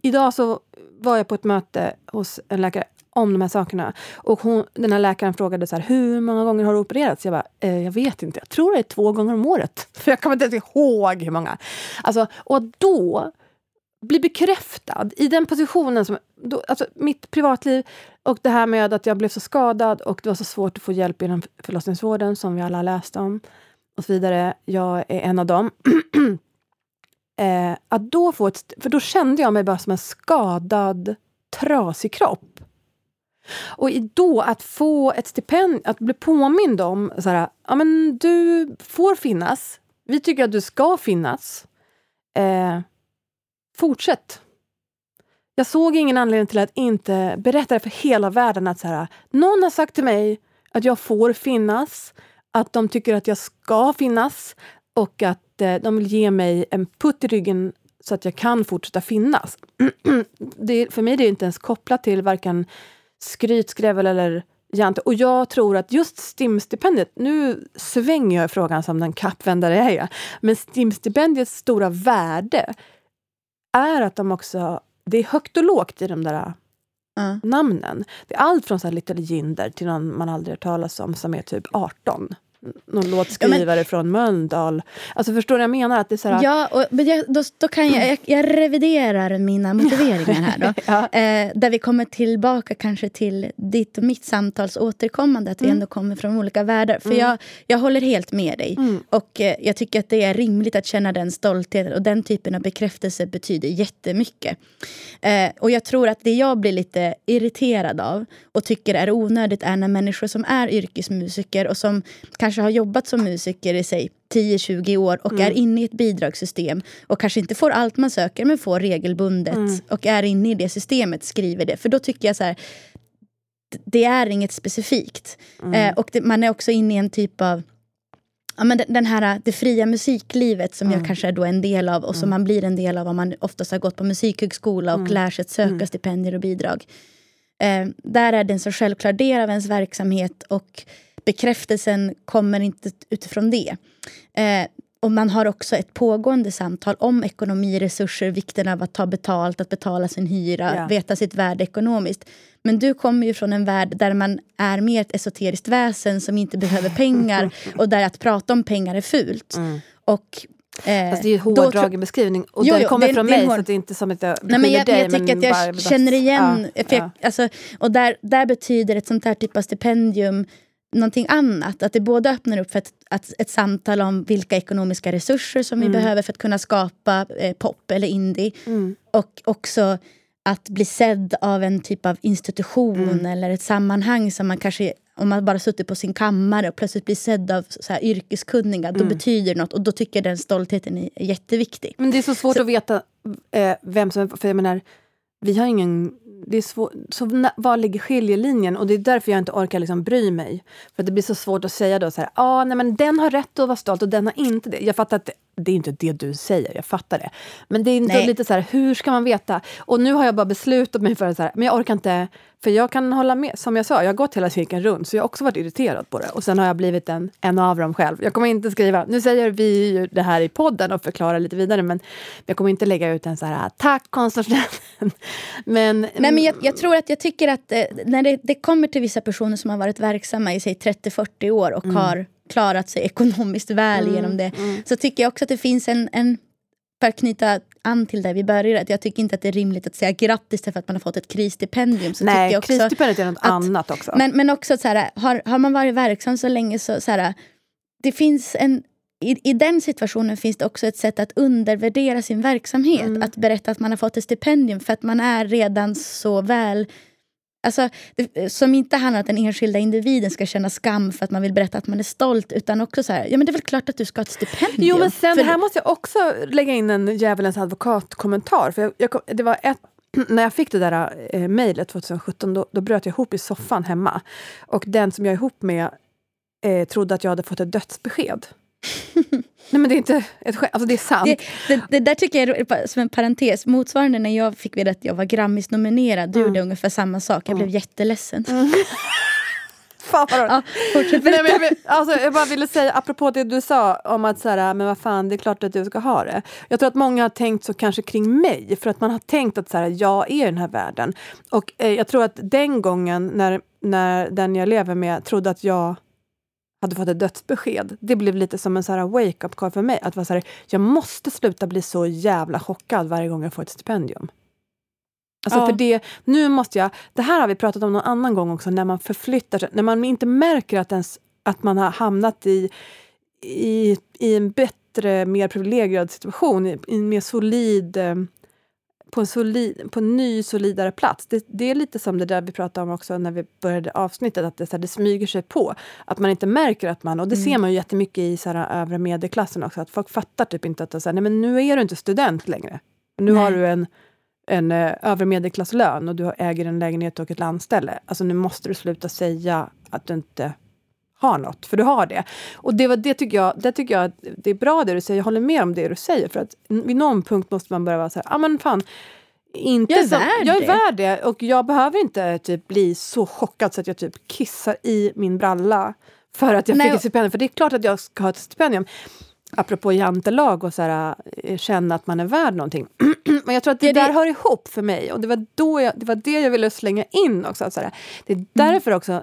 Idag så var jag på ett möte hos en läkare om de här sakerna. Och hon, den här läkaren frågade så här, hur många gånger har du opererats? Jag bara, eh, jag vet inte. Jag tror det är två gånger om året. För jag kommer inte ens ihåg hur många. Alltså, och då bli bekräftad i den positionen. Som, då, alltså mitt privatliv och det här med att jag blev så skadad och det var så svårt att få hjälp inom förlossningsvården som vi alla läst om. Och så vidare. Jag är en av dem. eh, att då få ett, för då kände jag mig bara som en skadad, trasig kropp. Och i då att få ett stipendium, att bli påmind om så här, ja men du får finnas. Vi tycker att du ska finnas. Eh, fortsätt. Jag såg ingen anledning till att inte berätta det för hela världen att så här, någon har sagt till mig att jag får finnas, att de tycker att jag ska finnas och att eh, de vill ge mig en putt i ryggen så att jag kan fortsätta finnas. det, för mig är det inte ens kopplat till varken skryt, skrävel eller jante. Och jag tror att just STIM-stipendiet, nu svänger jag i frågan som den kappvändare jag är, men STIM-stipendiets stora värde är att de också, det är högt och lågt i de där Namnen. Det är allt från så här Little Jinder till någon man aldrig hört talas om som är typ 18. Någon låtskrivare från Mölndal. Alltså förstår du vad jag menar? Att det är så här, Ja, och, men jag, då, då kan jag, jag, jag reviderar mina motiveringar här då. Ja. eh, där vi kommer tillbaka kanske till ditt och mitt samtals återkommande, att vi ändå kommer från olika världar. För jag, jag håller helt med dig. Och eh, jag tycker att det är rimligt att känna den stoltheten och den typen av bekräftelse betyder jättemycket. Eh, och jag tror att det jag blir lite irriterad av och tycker är onödigt är när människor som är yrkesmusiker och som kanske har jobbat som musiker i sig 10-20 år och är inne i ett bidragssystem och kanske inte får allt man söker men får regelbundet och är inne i det systemet skriver det. För då tycker jag så här, det är inget specifikt. Eh, och det, man är också inne i en typ av Ja, men den- här, det fria musiklivet som jag kanske är då en del av och som man blir en del av om man oftast har gått på musikhögskola och lär sig att söka stipendier och bidrag. Eh, där är det en så självklar del av ens verksamhet och bekräftelsen kommer inte utifrån det. Eh, och man har också ett pågående samtal om ekonomi, resurser, vikten av att ta betalt, att betala sin hyra, Ja. veta sitt värde ekonomiskt. Men du kommer ju från en värld där man är mer ett esoteriskt väsen som inte behöver pengar och där att prata om pengar är fult. Och, eh, Fast det är ju en hårdragen beskrivning och Jo, den kommer det från det mig hård- så det är inte som att jag beskyller jag, dig. jag tycker att jag bara- känner igen... Ja, för jag, ja. Alltså, och där, där betyder ett sånt här typ av stipendium någonting annat. Att det både öppnar upp för ett, att, ett samtal om vilka ekonomiska resurser som vi behöver för att kunna skapa eh, pop eller indie. Och också att bli sedd av en typ av institution eller ett sammanhang som man kanske om man bara suttit på sin kammare och plötsligt blir sedd av så här yrkeskunniga, då betyder det något. Och då tycker jag den stoltheten är jätteviktig. Men det är så svårt Så- att veta eh, vem som... För jag menar, vi har ingen... Det är svår, så var ligger skiljelinjen? Och det är därför jag inte orkar liksom bry mig. För att det blir så svårt att säga då så här, ah, nej men den har rätt att vara stolt och den har inte det. Jag fattar att det, är inte det du säger, jag fattar det. Men det är inte Nej. lite så här, hur ska man veta? Och nu har jag bara beslutat mig för att så här, men jag orkar inte, för jag kan hålla med. Som jag sa, jag har gått hela cirkeln runt, så jag har också varit irriterad på det. Och sen har jag blivit en, en av dem själv. Jag kommer inte skriva, nu säger vi ju det här i podden och förklarar lite vidare, men jag kommer inte lägga ut en så här, tack konstnärsnämnden. Men, Nej, men jag, jag tror att jag tycker att eh, när det, det kommer till vissa personer som har varit verksamma i sig 30-40 år och har klarat sig ekonomiskt väl genom det. Så tycker jag också att det finns en, en för att knyta an till där vi började. Att jag tycker inte att det är rimligt att säga grattis för att man har fått ett krisstipendium. Så Nej, krisstipendiet är något att- annat också. Men, men också så här, har, har man varit verksam så länge så, så här, det finns en i, I den situationen finns det också ett sätt att undervärdera sin verksamhet. Mm. Att berätta att man har fått ett stipendium för att man är redan så väl... Alltså, det, som inte handlar om att den enskilda individen ska känna skam för att man vill berätta att man är stolt. Utan också så här, ja men det är väl klart att du ska ha ett stipendium. Jo men sen För- här måste jag också lägga in en djävulens advokatkommentar. För jag, jag, det var ett, när jag fick det där eh, mejlet 2017 då, då bröt jag ihop i soffan hemma. Och den som jag är ihop med eh, trodde att jag hade fått ett dödsbesked. Nej men det är inte ett skämt, alltså det är sant. Det, det, det där tycker jag är som en parentes. Motsvarande när jag fick veta att jag var Grammis-nominerad. Du Mm. gjorde ungefär samma sak. Jag blev jätteledsen. Fan vad Ja, fortsätt Nej, men jag, alltså, jag bara ville säga, apropå det du sa om att så här, men vad fan, det är klart att du ska ha det. Jag tror att många har tänkt så kanske kring mig, för att man har tänkt att så här, jag är i den här världen. Och eh, jag tror att den gången när, när den jag lever med trodde att jag hade fått ett dödsbesked, det blev lite som en wake-up call för mig. Att vara så här, jag måste sluta bli så jävla chockad varje gång jag får ett stipendium. Alltså Ja. för det, nu måste jag, det här har vi pratat om någon annan gång också, när man förflyttar sig, när man inte märker att, ens, att man har hamnat i, i, i en bättre, mer privilegierad situation, i, i en mer solid, eh, på en, solid, på en ny solidare plats. Det, det är lite som det där vi pratade om också när vi började avsnittet, att det, så här, det smyger sig på. Att man inte märker att man, och det ser man ju jättemycket i så här, övre medelklassen också, att folk fattar typ inte att så här, nej men nu är du inte student längre. Nu Nej. har du en en eh, övre medelklasslön och du äger en lägenhet och ett landställe. Alltså nu måste du sluta säga att du inte har något, för du har det. Och det, var, det, tycker jag, det tycker jag att det är bra det du säger, jag håller med om det du säger. För att vid någon punkt måste man börja vara så här, ah, men fan, inte Jag är som, värd jag är det." värd det. Och jag behöver inte typ bli så chockad så att jag typ kissar i min bralla för att jag Nej, fick ett stipendium. För det är klart att jag ska ha ett stipendium. Apropå jantelag och så här, eh, känna att man är värd någonting. Men jag tror att det, Ja, det- där hör ihop för mig. Och det var, då jag, det var det jag ville slänga in också. Så här. Det Mm. är därför också eh,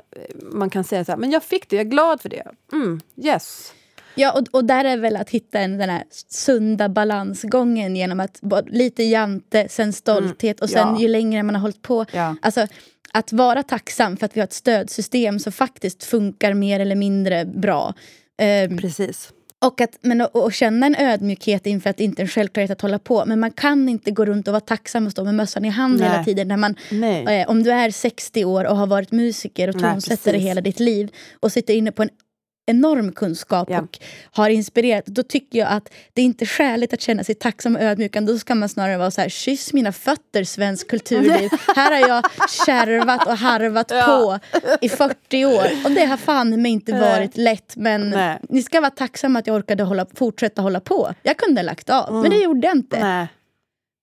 man kan säga så här, men jag fick det, jag är glad för det. Mm, yes. Ja, och, och där är väl att hitta en, den här sunda balansgången genom att lite jante, sen stolthet och sen ja. ju längre man har hållit på. Ja. Alltså, att vara tacksam för att vi har ett stödsystem som faktiskt funkar mer eller mindre bra. Ehm, Precis. Och, att, men, och, och känna en ödmjukhet inför att det inte är en självklarhet att hålla på. Men man kan inte gå runt och vara tacksam och stå med mössan i hand Nej. hela tiden. När man, eh, om du är 60 år och har varit musiker och tonsättare hela ditt liv och sitter inne på en enorm kunskap Ja. och har inspirerat, då tycker jag att det är inte skäligt att känna sig tacksam och ödmjuk. Då ska man snarare vara så här, kyss mina fötter svensk kulturliv. här har jag kärvat och harvat Ja. på i 40 år. Och det har fan mig inte varit lätt. Men Nej. ni ska vara tacksamma att jag orkade hålla, fortsätta hålla på. Jag kunde ha lagt av, men det gjorde jag inte. Nej.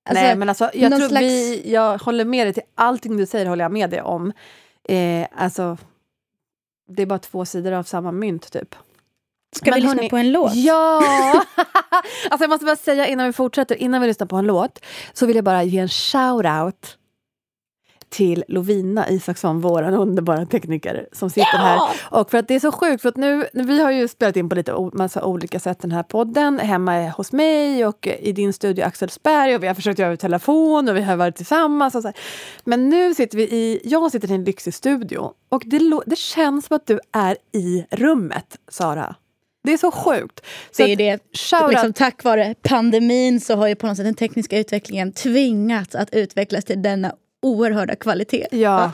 Alltså, Nej, men alltså, jag, tror slags- vi, jag håller med dig till allting du säger, håller jag med dig om. Eh, alltså, det är bara två sidor av samma mynt, typ. Ska Men vi lyssna hörni- på en låt? Ja! alltså jag måste bara säga innan vi fortsätter, innan vi lyssnar på en låt, så vill jag bara ge en shout-out till Lovina Isaksson, vår underbara tekniker som sitter Ja! här. Och för att det är så sjukt, för att nu, vi har ju spelat in på lite massa olika sätt den här podden, hemma hos mig och i din studio Axelsberg och vi har försökt göra över telefon och vi har varit tillsammans. Och så här. Men nu sitter vi i, jag sitter i en lyxig studio och det, det känns som att du är i rummet, Sara. Det är så sjukt. Så Det är det. Shoutout. Liksom, tack vare pandemin så har ju på något sätt den tekniska utvecklingen tvingats att utvecklas till denna oerhörda kvalitet. Ja,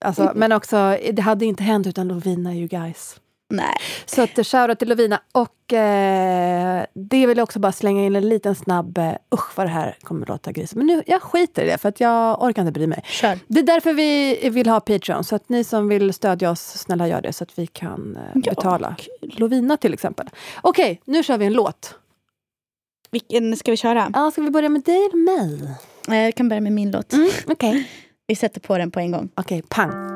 alltså, men också, det hade inte hänt utan Lovina you guys. Nej. Så att shoutout till Lovina. Och eh, det vill jag också bara slänga in en liten snabb, eh, usch vad det här kommer att låta gris. Men nu, jag skiter i det för att jag orkar inte bry mig. Kör. Det är därför vi vill ha Patreon. Så att ni som vill stödja oss, snälla gör det så att vi kan eh, Ja, betala. Lovina till exempel. Okej, nu kör vi en låt. Vilken ska vi köra? Ja, ska vi börja med dig eller mig? Eh, Jag kan börja med min låt. Mm, Okej, Vi sätter på den på en gång. Okej, pang.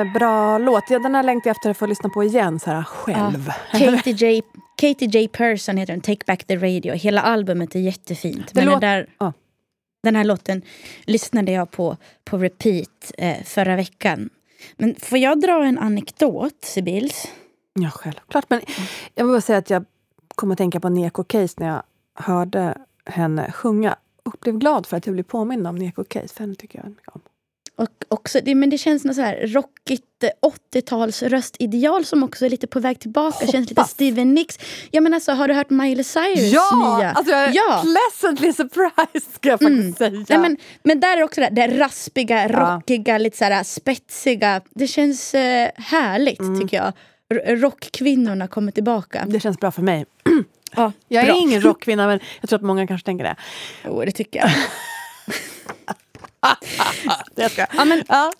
Eh, bra låt. Ja, Den här längtar jag efter att få lyssna på igen så här själv. Katie J. Katie J. Person heter den, Take Back the Radio. Hela albumet är jättefint. Det Men låt- den, där, Ja. den här låten lyssnade jag på på repeat eh, förra veckan. Men får jag dra en anekdot, Sibils? Ja, självklart. Men jag vill bara säga att jag kom att tänka på Neko Case när jag hörde henne sjunga. Och blev glad för att jag blev påmind om Neko Case, för henne tycker jag mycket om. Och också, det, men det känns något så här rockigt eh, 80-tals röstideal som också är lite på väg tillbaka. Känns lite Hoppas. Steven Nicks. Ja, men alltså, har du hört Miley Cyrus Ja! nya? Alltså jag är Ja. pleasantly surprised, ska jag faktiskt säga. Nej, men, men där är också det, det raspiga, Ja. rockiga, lite så här spetsiga. Det känns eh, härligt Mm. tycker jag. R- rockkvinnorna kommer tillbaka. Det känns bra för mig. Ja, Jag är bra. ingen rockkvinna, men jag tror att många kanske tänker det. Jo, det tycker jag. Jag ska. Ja, men, Ja.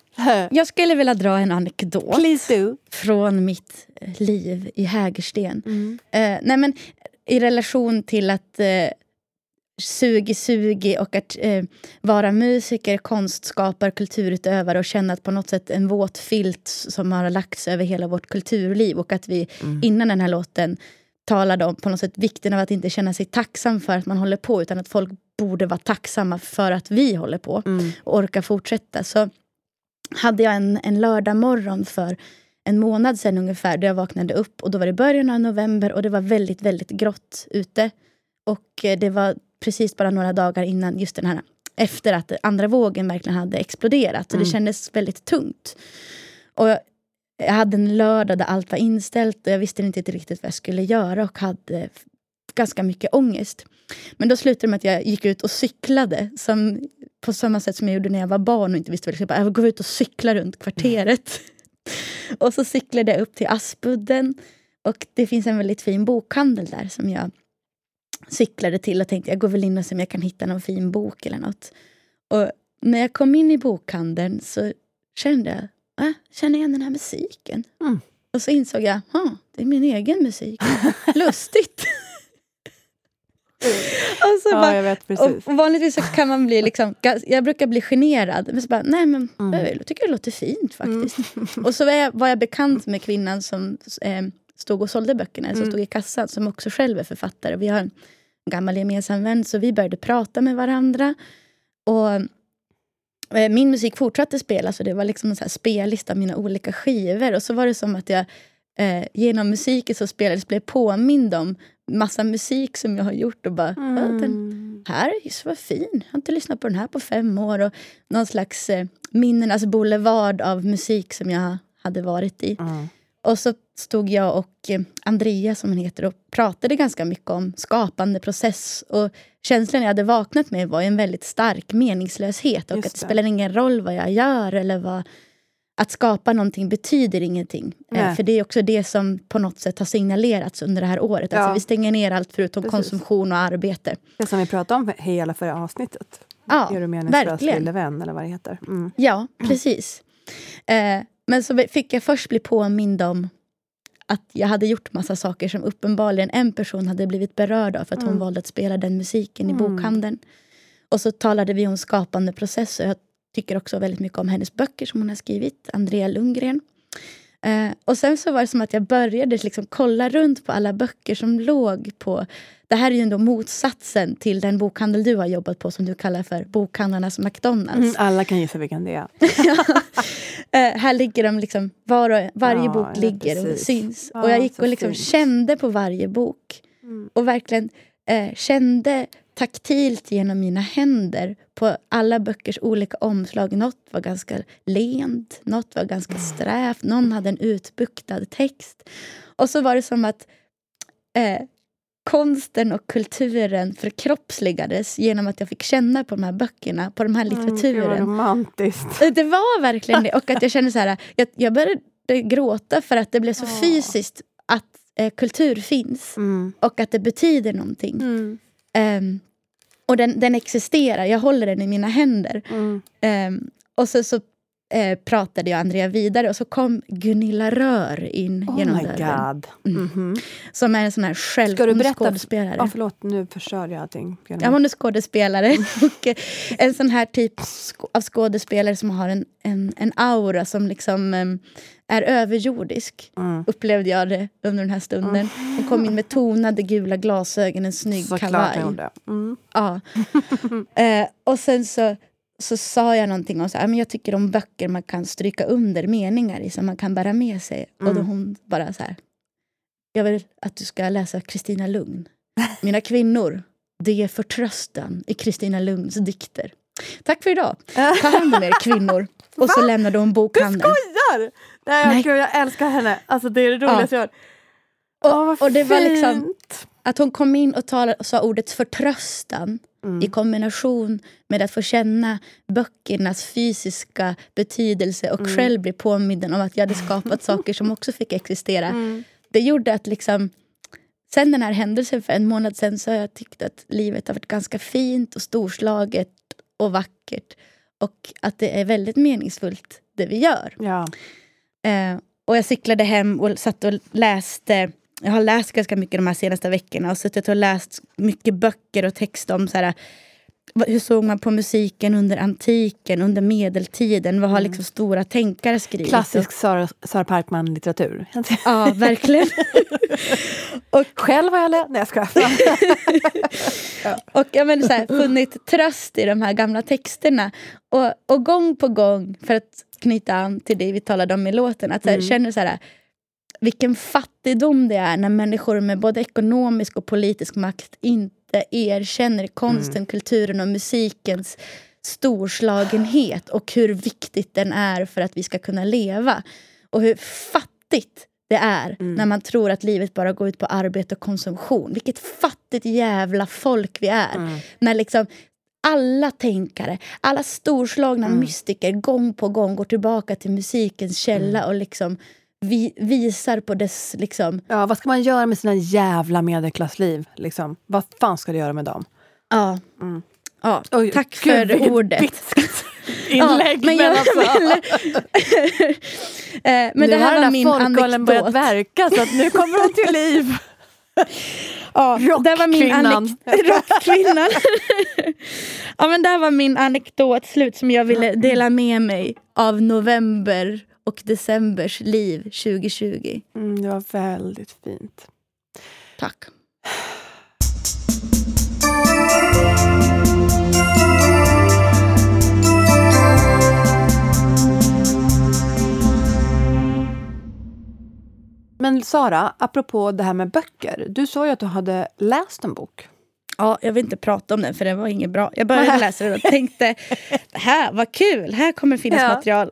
jag skulle vilja dra en anekdot Please do. från mitt eh, liv i Hägersten. Mm. Eh, nej, men, I relation till att eh, sugi sugi och att eh, vara musiker, konstskapare, kulturutövare och känna att på något sätt en våt filt som har lagts över hela vårt kulturliv och att vi innan den här låten talade om på något sätt vikten av att inte känna sig tacksam för att man håller på utan att folk borde vara tacksamma för att vi håller på Mm. och orka fortsätta. Så hade jag en, en lördag morgon för en månad sedan ungefär då jag vaknade upp och då var det början av november och det var väldigt, väldigt grått ute. Och eh, det var precis bara några dagar innan just den här efter att andra vågen verkligen hade exploderat. Så det Mm. kändes väldigt tungt. Och jag, jag hade en lördag där allt var inställt och jag visste inte riktigt vad jag skulle göra och hade ganska mycket ångest. Men då slutade det med att jag gick ut och cyklade som, på samma sätt som jag gjorde när jag var barn och inte visste vad jag skulle göra. Jag går ut och cykla runt kvarteret. och så cyklade jag upp till Aspudden och det finns en väldigt fin bokhandel där som jag cyklade till och tänkte jag går väl in och ser om jag kan hitta någon fin bok eller något. Och när jag kom in i bokhandeln så kände jag, äh, känner igen den här musiken. Mm. Och så insåg jag, det är min egen musik. Lustigt. Och så Ja, bara, jag vet precis. och vanligtvis så kan man bli liksom, jag brukar bli generad. Men så bara, nej men Mm. jag tycker det låter fint faktiskt. Och så var jag, var jag bekant med kvinnan som eh, stod och sålde böckerna, som Mm. stod i kassan, som också själv är författare. Vi har en gammal gemensam vän, så vi började prata med varandra. Och eh, min musik fortsatte spelas och det var liksom en så spellista av mina olika skivor. Och så var det som att jag eh, genom musiken som spelades blev påmind om massa musik som jag har gjort och bara, "Ja, den, Mm. här är vad fin. Jag har inte lyssnat på den här på fem år. Och någon slags eh, minnen, alltså boulevard av musik som jag hade varit i. Mm. Och så stod jag och eh, Andrea, som hon heter, och pratade ganska mycket om skapande process. Och känslan jag hade vaknat med var en väldigt stark meningslöshet. Och Just att det. spelar ingen roll vad jag gör eller vad... Att skapa någonting betyder ingenting. Nej. För det är också det som på något sätt har signalerats under det här året. Ja. Alltså vi stänger ner allt förutom Precis. konsumtion och arbete. Det som vi pratade om hela förra avsnittet. Ja, Är du meningslös lille vän, eller vad det heter. Mm. Ja, precis. Eh, men så fick jag först bli påmind om att jag hade gjort massa saker som uppenbarligen en person hade blivit berörd av för att hon Mm. valde att spela den musiken i Mm. bokhandeln. Och så talade vi om skapande process och jag tycker också väldigt mycket om hennes böcker som hon har skrivit, Andrea Lundgren. Eh, och sen så var det som att jag började liksom kolla runt på alla böcker som låg på... Det här är ju ändå motsatsen till den bokhandel du har jobbat på som du kallar för Bokhandlarnas McDonalds. Mm, alla kan gissa vilken det är. Eh, här ligger de liksom, var varje Ja, bok ligger och syns. Ja, och jag gick och liksom kände på varje bok. Mm. Och verkligen eh, kände taktilt genom mina händer på alla böckers olika omslag. Något var ganska lent, något var ganska Mm. strävt, någon hade en utbuktad text. Och så var det som att eh, konsten och kulturen förkroppsligades genom att jag fick känna på de här böckerna, på de här Mm, gud, vad litteraturen. romantiskt. Eh, Det var verkligen det. Och att jag kände så här, jag, jag började gråta för att det blev så fysiskt att eh, kultur finns Mm. och att det betyder någonting. Mm. Ehm, och den, den existerar, jag håller den i mina händer. Mm. Ehm, och så, så eh, pratade jag Andrea vidare och så kom Gunilla Rör in Oh genom my dörren. god. Mhm. Som är en sån här själv... Ska du berätta? skådespelare. Ja, förlåt, nu förstörde jag allting. Ja, hon är skådespelare. och eh, en sån här typ av skådespelare som har en, en, en aura som liksom em, är överjordisk. Mm. Upplevde jag det under den här stunden. Hon kom in med tonade gula glasögon, en snygg Såklart kavaj. Mm. Ja. eh, och sen så, så sa jag någonting om så här, men jag tycker om böcker man kan stryka under meningar i som man kan bära med sig. Och då Mm. hon bara så här. Jag vill att du ska läsa Kristina Lugn. Mina kvinnor, det är förtröstan i Kristina Lugns dikter. Tack för idag. Ta hand om er kvinnor. Och så lämnade hon bokhandeln. Skojar! Nej, Nej. Gud, jag älskar henne. Alltså, det är det roligaste jag hört. Och, Åh, vad och det var liksom att hon kom in och talade, och sa ordet förtröstan Mm. i kombination med att få känna böckernas fysiska betydelse och Mm. själv bli påminnen om att jag hade skapat saker som också fick existera. Mm. Det gjorde att liksom Sen den här händelsen för en månad sen så har jag tyckt att livet har varit ganska fint och storslaget och vackert. Och att det är väldigt meningsfullt det vi gör. Ja. Eh, och jag cyklade hem och satt och läste. Jag har läst ganska mycket de här senaste veckorna och suttit och läst mycket böcker och text om så här, hur såg man på musiken under antiken, under medeltiden? Vad har liksom stora tänkare skrivit? Klassisk Sara, Sara Parkman-litteratur. Ja, verkligen. Själv har jag läst... Nej, jag skojar. Och jag menar, så här, funnit tröst i de här gamla texterna. Och, och gång på gång, för att knyta an till det vi talade om i låten, att så här, Mm. känner så här, vilken fattigdom det är när människor med både ekonomisk och politisk makt inte erkänner konsten, kulturen och musikens storslagenhet och hur viktigt den är för att vi ska kunna leva. Och hur fattigt det är när man tror att livet bara går ut på arbete och konsumtion. Vilket fattigt jävla folk vi är. När liksom alla tänkare, alla storslagna mystiker gång på gång går tillbaka till musikens källa och liksom vi, visar på dess... Liksom, Ja, vad ska man göra med sina jävla medelklassliv? Liksom? Vad fan ska du göra med dem? ja. Mm. Ja, Oj, tack gud, för vilket ordet. bitskt Ja, inlägg. men men jag alltså, ville- Eh, men nu det här har var min folköllen börjat anekdot. verka så nu kommer hon till liv. Ja, det var min Rockkvinnan. ja, men där var min anekdot slut som jag ville dela med mig av november och decembers liv 2020. Mm, det var väldigt fint. Tack. Men Sara, apropå det här med böcker. Du sa ju att du hade läst en bok. Ja, jag vill inte prata om den för den var inget bra. Jag började läsa den och tänkte, det här var kul, här kommer finnas Ja. material.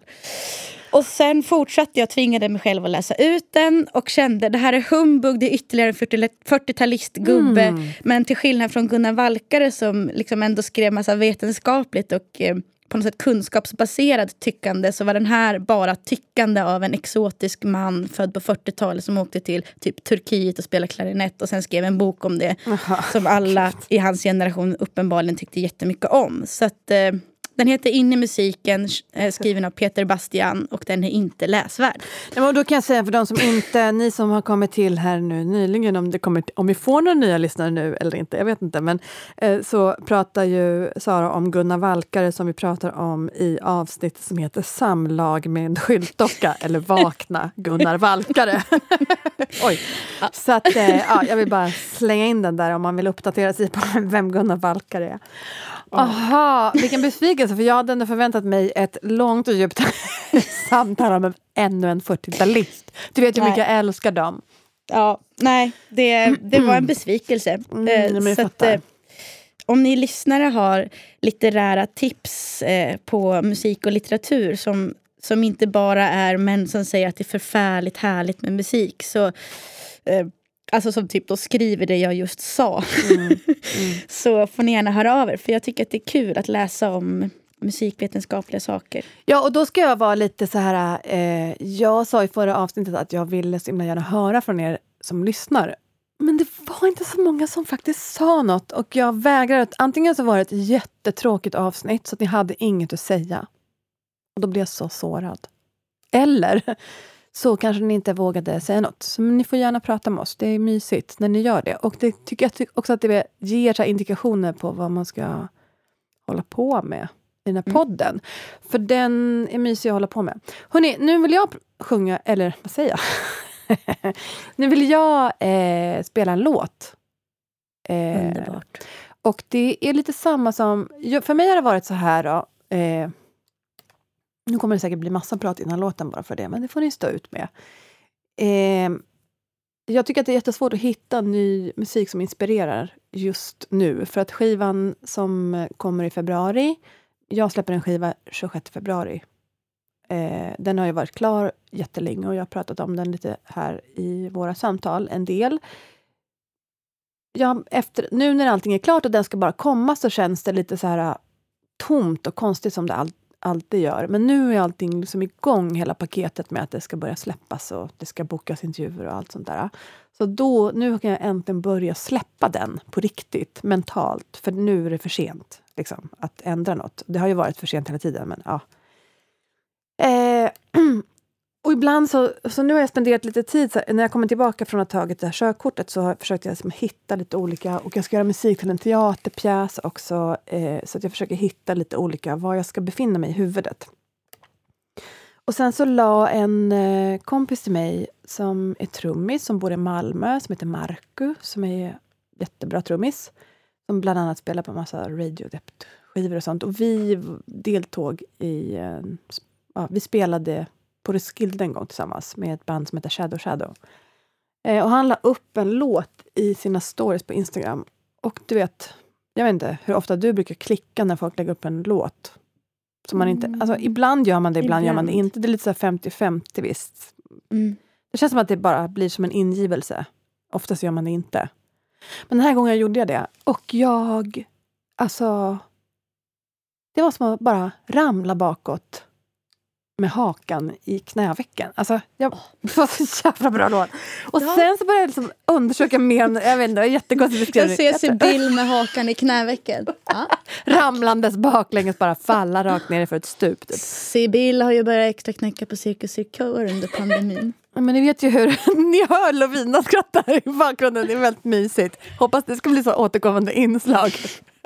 Och sen fortsatte jag, tvingade mig själv att läsa ut den och kände det här är humbug, det är ytterligare en 40 40-talistgubbe. Mm. Men till skillnad från Gunnar Valkare som liksom ändå skrev massa vetenskapligt och eh, på något sätt kunskapsbaserad tyckande så var den här bara tyckande av en exotisk man född på 40-talet som åkte till typ Turkiet och spelade klarinett och sen skrev en bok om det som alla i hans generation uppenbarligen tyckte jättemycket om. Så att, eh, den heter In i musiken, eh, skriven av Peter Bastian och den är inte läsvärd. Ja, då kan jag säga för de som inte, ni som har kommit till här nu nyligen, om, det kommer, om vi får några nya lyssnare nu eller inte, jag vet inte, men eh, så pratar ju Sara om Gunnar Valkare som vi pratar om i avsnittet som heter Samlag med en skyltdocka, eller Vakna Gunnar Valkare. Oj. Så att, eh, ja, jag vill bara slänga in den där om man vill uppdatera sig på vem Gunnar Valkare är. Aha, vilken besvikelse, för jag hade ändå förväntat mig ett långt och djupt samtal om ännu en 40-talist. Du vet hur mycket jag älskar dem. Ja, nej, det, det var en besvikelse. Mm, Eh, så att, eh, om ni lyssnare har litterära tips eh, på musik och litteratur som, som inte bara är män som säger att det är förfärligt härligt med musik så eh, Alltså som typ då skriver det jag just sa. Mm, så får ni gärna höra av er. För jag tycker att det är kul att läsa om musikvetenskapliga saker. Ja, och då ska jag vara lite så här... Eh, jag sa i förra avsnittet att jag ville så himla gärna höra från er som lyssnar. Men det var inte så många som faktiskt sa något och jag vägrar. Att, antingen så var det ett jättetråkigt avsnitt så att ni hade inget att säga. Och då blev jag så sårad. Eller så kanske ni inte vågade säga något. Så ni får gärna prata med oss. Det är mysigt när ni gör det. Och det tycker jag också att det ger så indikationer på vad man ska hålla på med i den här podden. För den är mysig att hålla på med. Hörrni, nu vill jag sjunga, eller vad säger jag? nu vill jag eh, spela en låt. Eh, Underbart. och det är lite samma som... För mig har det varit så här då. Eh, nu kommer det säkert bli massa prat innan låten bara för det, men det får ni stå ut med. Eh, jag tycker att det är jättesvårt att hitta ny musik som inspirerar just nu. För att skivan som kommer i februari, jag släpper en skiva 26 februari. Eh, den har ju varit klar jättelänge och jag har pratat om den lite här i våra samtal, en del ja, efter, nu när allting är klart och den ska bara komma så känns det lite så här äh, tomt och konstigt som det all, alltid gör. Men nu är allting liksom igång, hela paketet med att det ska börja släppas och det ska bokas intervjuer och allt sånt där. Så då, nu kan jag äntligen börja släppa den på riktigt, mentalt. För nu är det för sent liksom, att ändra något. Det har ju varit för sent hela tiden, men ja. Eh, ibland så, så nu har jag spenderat lite tid, så här, när jag kommer tillbaka från att ha tagit det här körkortet så har jag försökt liksom hitta lite olika, och jag ska göra musik till en teaterpjäs också, eh, så att jag försöker hitta lite olika, var jag ska befinna mig i huvudet. Och sen så la en eh, kompis till mig som är trummis, som bor i Malmö, som heter Marku, som är jättebra trummis, som bland annat spelar på massa radiodept-skivor och sånt. Och vi deltog i, eh, ja, vi spelade på Roskilde en gång tillsammans med ett band som heter Shadow Shadow. Eh, och han la upp en låt i sina stories på Instagram. Och du vet, jag vet inte hur ofta du brukar klicka när folk lägger upp en låt. Som man inte, alltså, ibland gör man det, ibland, gör man det Ibland. inte. Det är lite så här 50-50 visst. Mm. Det känns som att det bara blir som en ingivelse. Oftast gör man det inte. Men den här gången gjorde jag det. Och jag... Alltså... Det var som att bara ramla bakåt med hakan i knävecken. Alltså, jag, det var så jävla bra låt. Och Ja. sen så började jag liksom undersöka mer. Jag vet inte, var jättekonstigt Jag beskrivning. ser Sibyl med hakan i knävecken. Ja. Ramlandes baklänges, bara falla rakt ner för ett stup. Typ. Sibyl har ju börjat extra knäcka på Cirkus Cirkör under pandemin. Men ni vet ju hur ni hör Lovina skratta i bakgrunden. Det är väldigt mysigt. Hoppas det ska bli så återkommande inslag.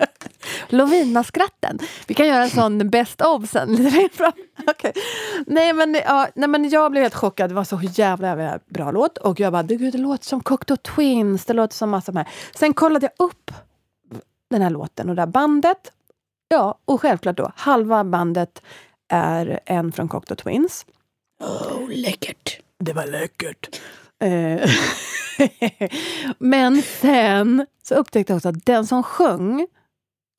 Lovina-skratten. Vi kan göra en sån best of sen. lite längre fram. Okej. Nej, men, ja, nej men jag blev helt chockad. Det var så jävla, jävla bra låt. Och jag bara, det, gud, det låter som Cocteau Twins. Det låter som massa de här. Sen kollade jag upp den här låten och det här bandet. Ja, och självklart då, halva bandet är en från Cocteau Twins. Oh, läckert. Det var läckert. Eh, Men sen så upptäckte jag också att den som sjöng,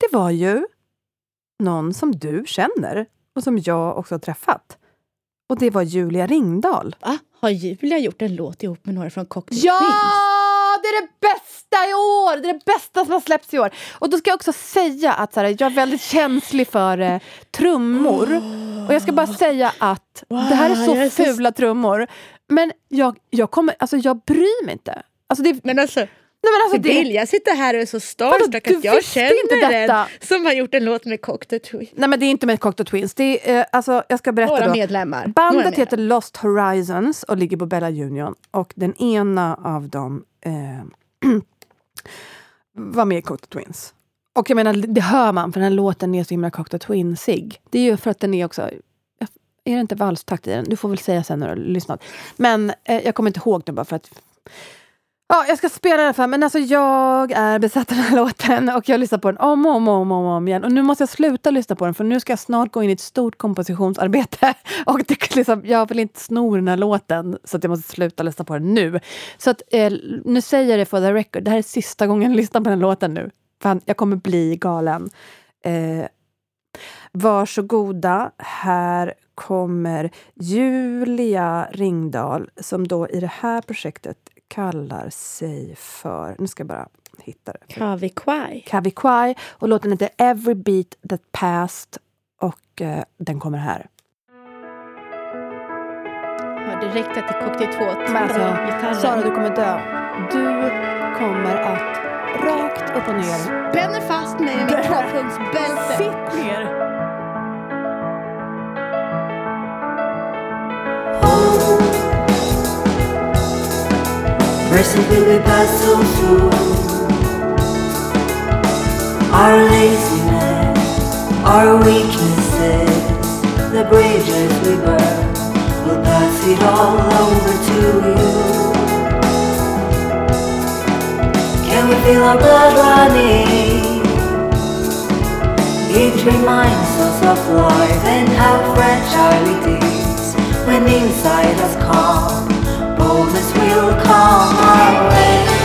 det var ju någon som du känner och som jag också har träffat. Och det var Julia Ringdahl. Va? Har Julia gjort en låt ihop med några från Cocktail Ja! Twins? Det är det bästa i år! Det är det bästa som har släppts i år. Och då ska jag också säga att så här, jag är väldigt känslig för eh, trummor. Och jag ska bara säga att det här är Wow, så är så- fula trummor. Men jag, jag, kommer, alltså jag bryr mig inte. Alltså det, Men alltså, nej men alltså det, Sibyl, jag sitter här och är så starstruck att jag känner inte detta? en som har gjort en låt med Cocktail Twins. nej men det är inte med Cocteau Twins. Det är, eh, alltså, jag ska berätta Några då. medlemmar. Några Bandet medlemmar. heter Lost Horizons och ligger på Bella Union. Och den ena av dem eh, var med i Cocteau Twins. Och jag menar, det hör man, för den här låten är så himla Cocteau Twinsig. Det är ju för att den är också... Är det inte valstakt i den? Du får väl säga sen när du har lyssnat. Men eh, jag kommer inte ihåg den bara för att... Ja, jag ska spela den i alla fall. Men alltså jag är besatt av den här låten och jag lyssnar på den om och om och om, om igen. Och nu måste jag sluta lyssna på den för nu ska jag snart gå in i ett stort kompositionsarbete. Och det, liksom, jag vill inte sno den här låten så att jag måste sluta lyssna på den nu. Så att, eh, nu säger jag det for the record. Det här är sista gången jag lyssnar på den här låten nu. Fan, jag kommer bli galen. Eh, varsågoda, här kommer Julia Ringdahl som då i det här projektet kallar sig för, nu ska jag bara hitta det, Kavi Kwai. Kavi Kwai och låten heter Every Beat That Passed och eh, den kommer här. Det räckte att det kokte i två. Men alltså. Sara, du kommer dö. Du kommer att rakt upp och ner Spänner fast mig med mitt tvåpunktsbälte. Sitt ner! Mercifully we pass so through our laziness, our weaknesses, the bridges we burn. We'll pass it all over to you. Can we feel our blood running? It reminds us of life and how fragile it is when inside us calm, boldness will come our way.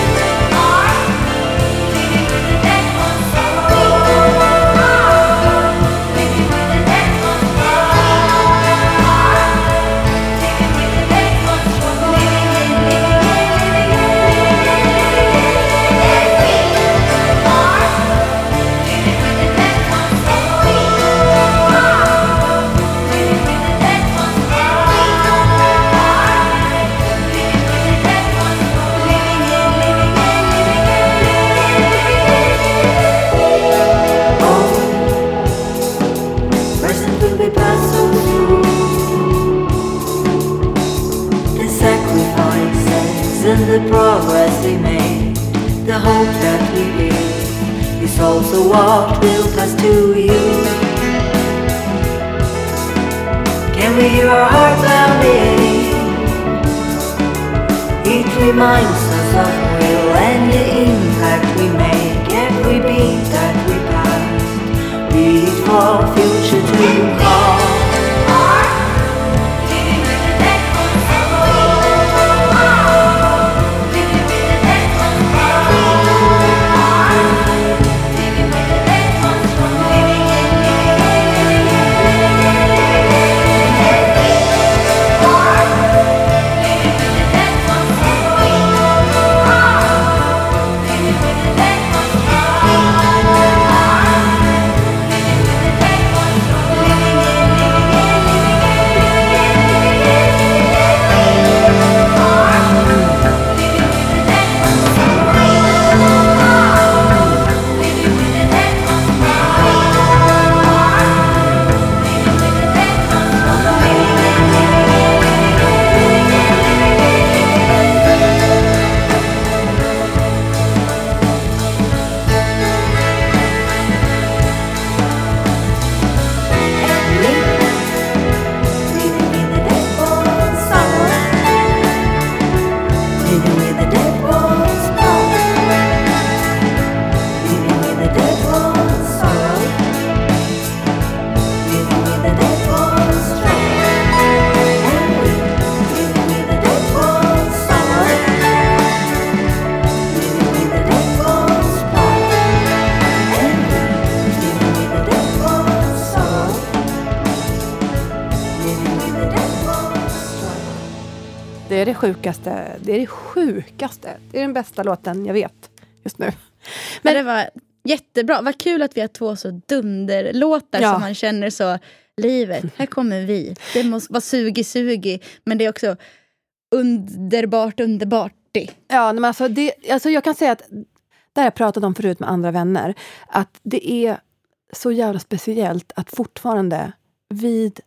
Hope that we build Is also what will pass to you. Can we hear our heart pounding? It? Reminds us of will and the impact we make. Every beat that we pass Be it for future to come sjukaste. Det är det sjukaste. Det är den bästa låten jag vet just nu. Men det var jättebra. Vad kul att vi har två så dunderlåtar Ja. som man känner så, livet, här kommer vi. Det måste vara sugi-sugi, men det är också underbart underbart. Ja, men alltså det, alltså jag kan säga att, det har jag pratat om förut med andra vänner, att det är så jävla speciellt att fortfarande vid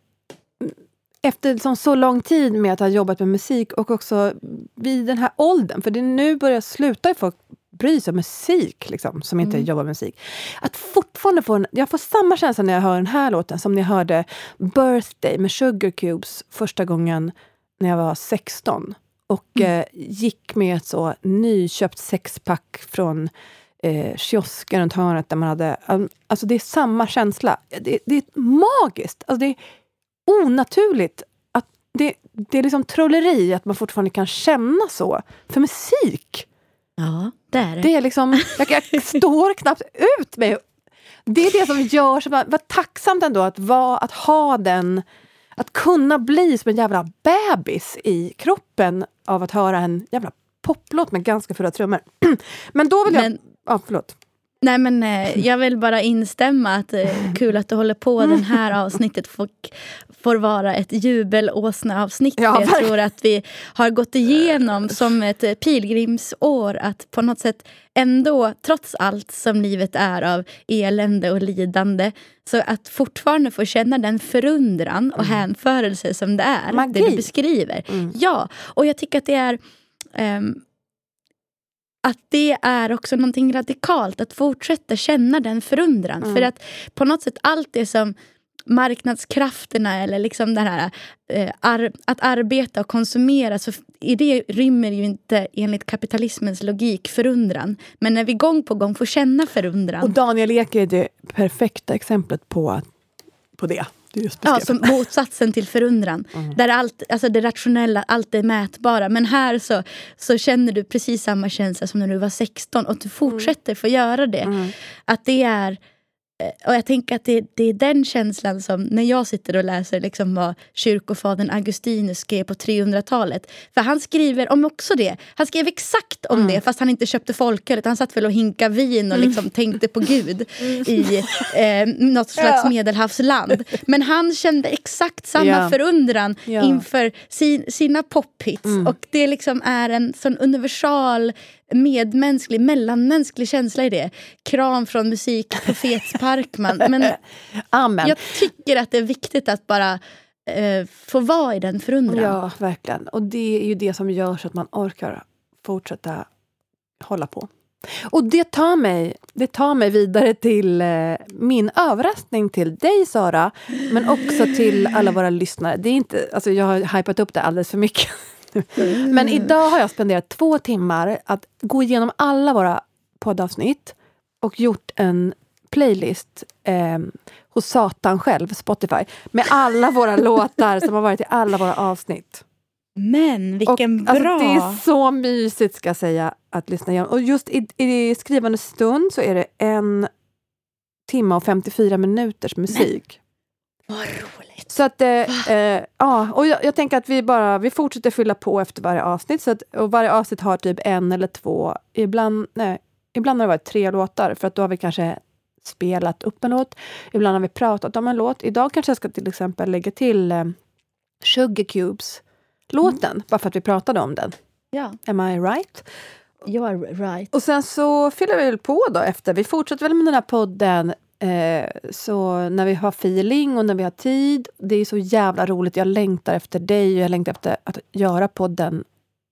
efter liksom så lång tid med att ha jobbat med musik och också vid den här åldern, för det nu börjar sluta folk bry sig om musik, liksom, som inte Mm. jobbar med musik. Att fortfarande få en, jag får samma känsla när jag hör den här låten som när jag hörde Birthday med Sugar Cubes första gången när jag var 16 och eh, gick med ett så nyköpt sexpack från eh, kiosken runt hörnet där man hade... Alltså det är samma känsla. Det, det är magiskt. Alltså det är onaturligt. Att det, det är liksom trolleri att man fortfarande kan känna så för musik. Ja, det är det. Det är liksom, jag, jag står knappt ut med... Det är det som gör... Så vad tacksamt ändå att, vara, att ha den... Att kunna bli som en jävla bebis i kroppen av att höra en jävla poplåt med ganska fulla trummor. Men då vill jag... Men- Ja, förlåt. Nej, men, eh, jag vill bara instämma. att eh, Kul att du håller på. Den här avsnittet får, får vara ett jubelåsneavsnitt. Ja, jag tror att vi har gått igenom som ett eh, pilgrimsår att på något sätt ändå, trots allt som livet är av elände och lidande, så att fortfarande få känna den förundran och hänförelse som det är, Magi. det du beskriver. Mm. Ja, och jag tycker att det är... ehm, att det är också någonting radikalt att fortsätta känna den förundran. Mm. För att på något sätt allt det som marknadskrafterna eller liksom det här eh, ar att arbeta och konsumera så i det rymmer ju inte enligt kapitalismens logik förundran. Men när vi gång på gång får känna förundran. Och Daniel Ek är det perfekta exemplet på, på det Ja, som motsatsen till förundran. Mm. Där allt, alltså det rationella, allt är mätbara. Men här så, så känner du precis samma känsla som när du var 16 och du fortsätter få göra det. Mm. Att det är... eh, Och jag tänker att det, det är den känslan som när jag sitter och läser liksom vad kyrkofadern Augustinus skrev på 300-talet. För han skriver om också det. Han skrev exakt om det fast han inte köpte folköl. utan Han satt väl och hinkade vin och liksom tänkte på Gud i eh, något slags medelhavsland. Men han kände exakt samma Ja. förundran Ja. inför sin, sina pophits. Och det liksom är en sån universal medmänsklig, mellanmänsklig känsla i det. Kram från musikprofet Parkman. Men Amen. jag tycker att det är viktigt att bara eh, få vara i den förundran. Ja, verkligen. Och det är ju det som gör så att man orkar fortsätta hålla på. Och det tar mig, det tar mig vidare till eh, min överraskning till dig, Sara. Men också till alla våra lyssnare. Det är inte, alltså jag har hypat upp det alldeles för mycket. Men idag har jag spenderat två timmar att gå igenom alla våra poddavsnitt och gjort en playlist eh, hos Satan själv, Spotify, med alla våra låtar som har varit i alla våra avsnitt. Men vilken och, alltså, bra... det är så mysigt ska jag säga att lyssna igenom. Och just i, i skrivande stund så är det en timme och 54 minuters musik. Vad roligt. Så att, eh, eh, ja, och jag, jag tänker att vi bara vi fortsätter fylla på efter varje avsnitt. Så att, och varje avsnitt har typ en eller två, ibland, nej, ibland har det varit tre låtar, för att då har vi kanske spelat upp en låt. Ibland har vi pratat om en låt. Idag kanske jag ska till exempel lägga till eh, Sugar Cubes-låten, bara för att vi pratade om den. Ja, Am I right? you are right. Och sen så fyller vi väl på då efter. Vi fortsätter väl med den här podden eh, så när vi har feeling och när vi har tid. Det är så jävla roligt. Jag längtar efter dig och jag längtar efter att göra podden.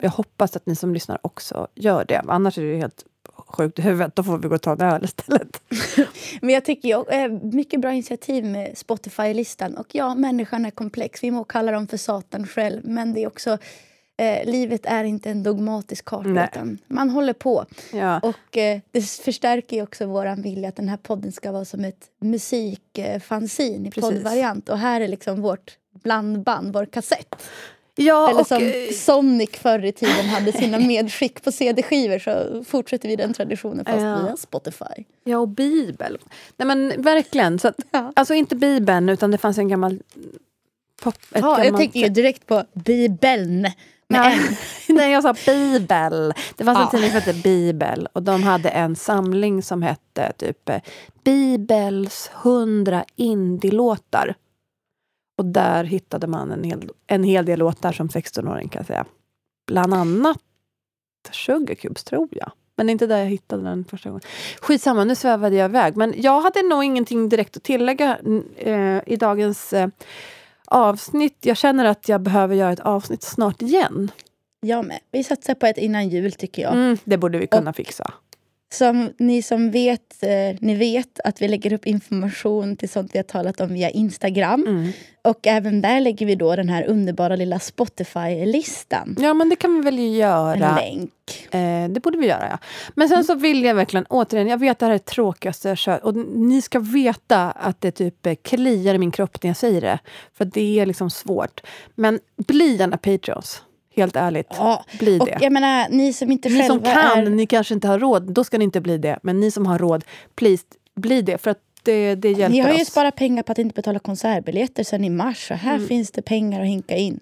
Jag hoppas att ni som lyssnar också gör det. Annars är det helt sjukt i huvudet. Då får vi gå och ta en öl istället. Men jag tycker jag, eh, mycket bra initiativ med Spotify-listan. Och ja, människan är komplex. Vi må kalla dem för Satan själv. Men det är också, eh, livet är inte en dogmatisk karta. Nej. Utan man håller på. Ja. Och eh, det förstärker också vår vilja att den här podden ska vara som ett musikfanzin i Precis. poddvariant. Och här är liksom vårt blandband, vår kassett. Ja, Eller och, som eh, Sonic förr i tiden hade sina medskick på cd-skivor så fortsätter vi den traditionen fast Ja. via Spotify. ja, och Bibel. Nej men verkligen. Så att, Ja. Alltså inte Bibeln, utan det fanns en gammal pop... Ja, jag tänker direkt på Bibeln. Nej. Nej, jag sa Bibel. Det fanns en Ja. tidning som hette Bibel och de hade en samling som hette typ eh, Bibels 100 indie-låtar. Och där hittade man en hel, en hel del låtar som 16-åring kan jag säga. Bland annat Sugar Cubes, tror jag. Men det är inte där jag hittade den första gången. Skitsamma, nu svävade jag iväg. Men jag hade nog ingenting direkt att tillägga eh, i dagens eh, avsnitt. Jag känner att jag behöver göra ett avsnitt snart igen. Jag med. Vi satsar på ett innan jul tycker jag. Mm, det borde vi kunna fixa. Som ni som vet, eh, ni vet att vi lägger upp information till sånt vi har talat om via Instagram. Mm. Och även där lägger vi då den här underbara lilla Spotify-listan. Ja, men det kan vi väl En göra. länk. Eh, det borde vi göra, ja. Men sen så vill jag verkligen, återigen, jag vet att det här är det tråkigaste jag kör. Och ni ska veta att det typ kliar i min kropp när jag säger det. För det är liksom svårt. Men bli gärna Patreons. Helt ärligt. Ja, Bli och det. jag menar, ni som inte Ni som kan, är... ni kanske inte har råd, då ska ni inte bli det. Men ni som har råd, please, bli det. För att det, det hjälper Ni har ju oss. sparat pengar på att inte betala konsertbiljetter sen i mars. Så här Mm. finns det pengar att hinka in.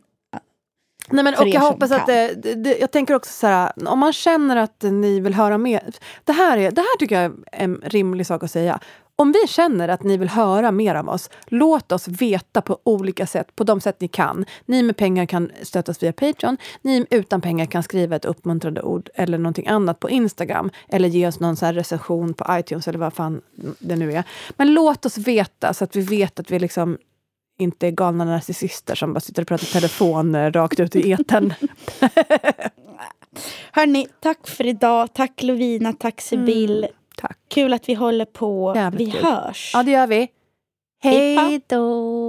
Nej, men, och jag hoppas att det, det, det, Jag tänker också så här, om man känner att ni vill höra mer. Det här, är, det här tycker jag är en rimlig sak att säga. Om vi känner att ni vill höra mer av oss, låt oss veta på olika sätt, på de sätt ni kan. Ni med pengar kan stötta oss via Patreon. Ni utan pengar kan skriva ett uppmuntrande ord eller någonting annat på Instagram. Eller ge oss någon så recension på iTunes eller vad fan det nu är. Men låt oss veta så att vi vet att vi liksom inte är galna narcissister som bara sitter och pratar telefon eh, rakt ut i etern. Hörni, tack för idag. Tack Lovina, tack Sibyl. Mm, Tack. Kul att vi håller på. Jävligt vi kul. hörs. Ja, det gör vi. Hej då!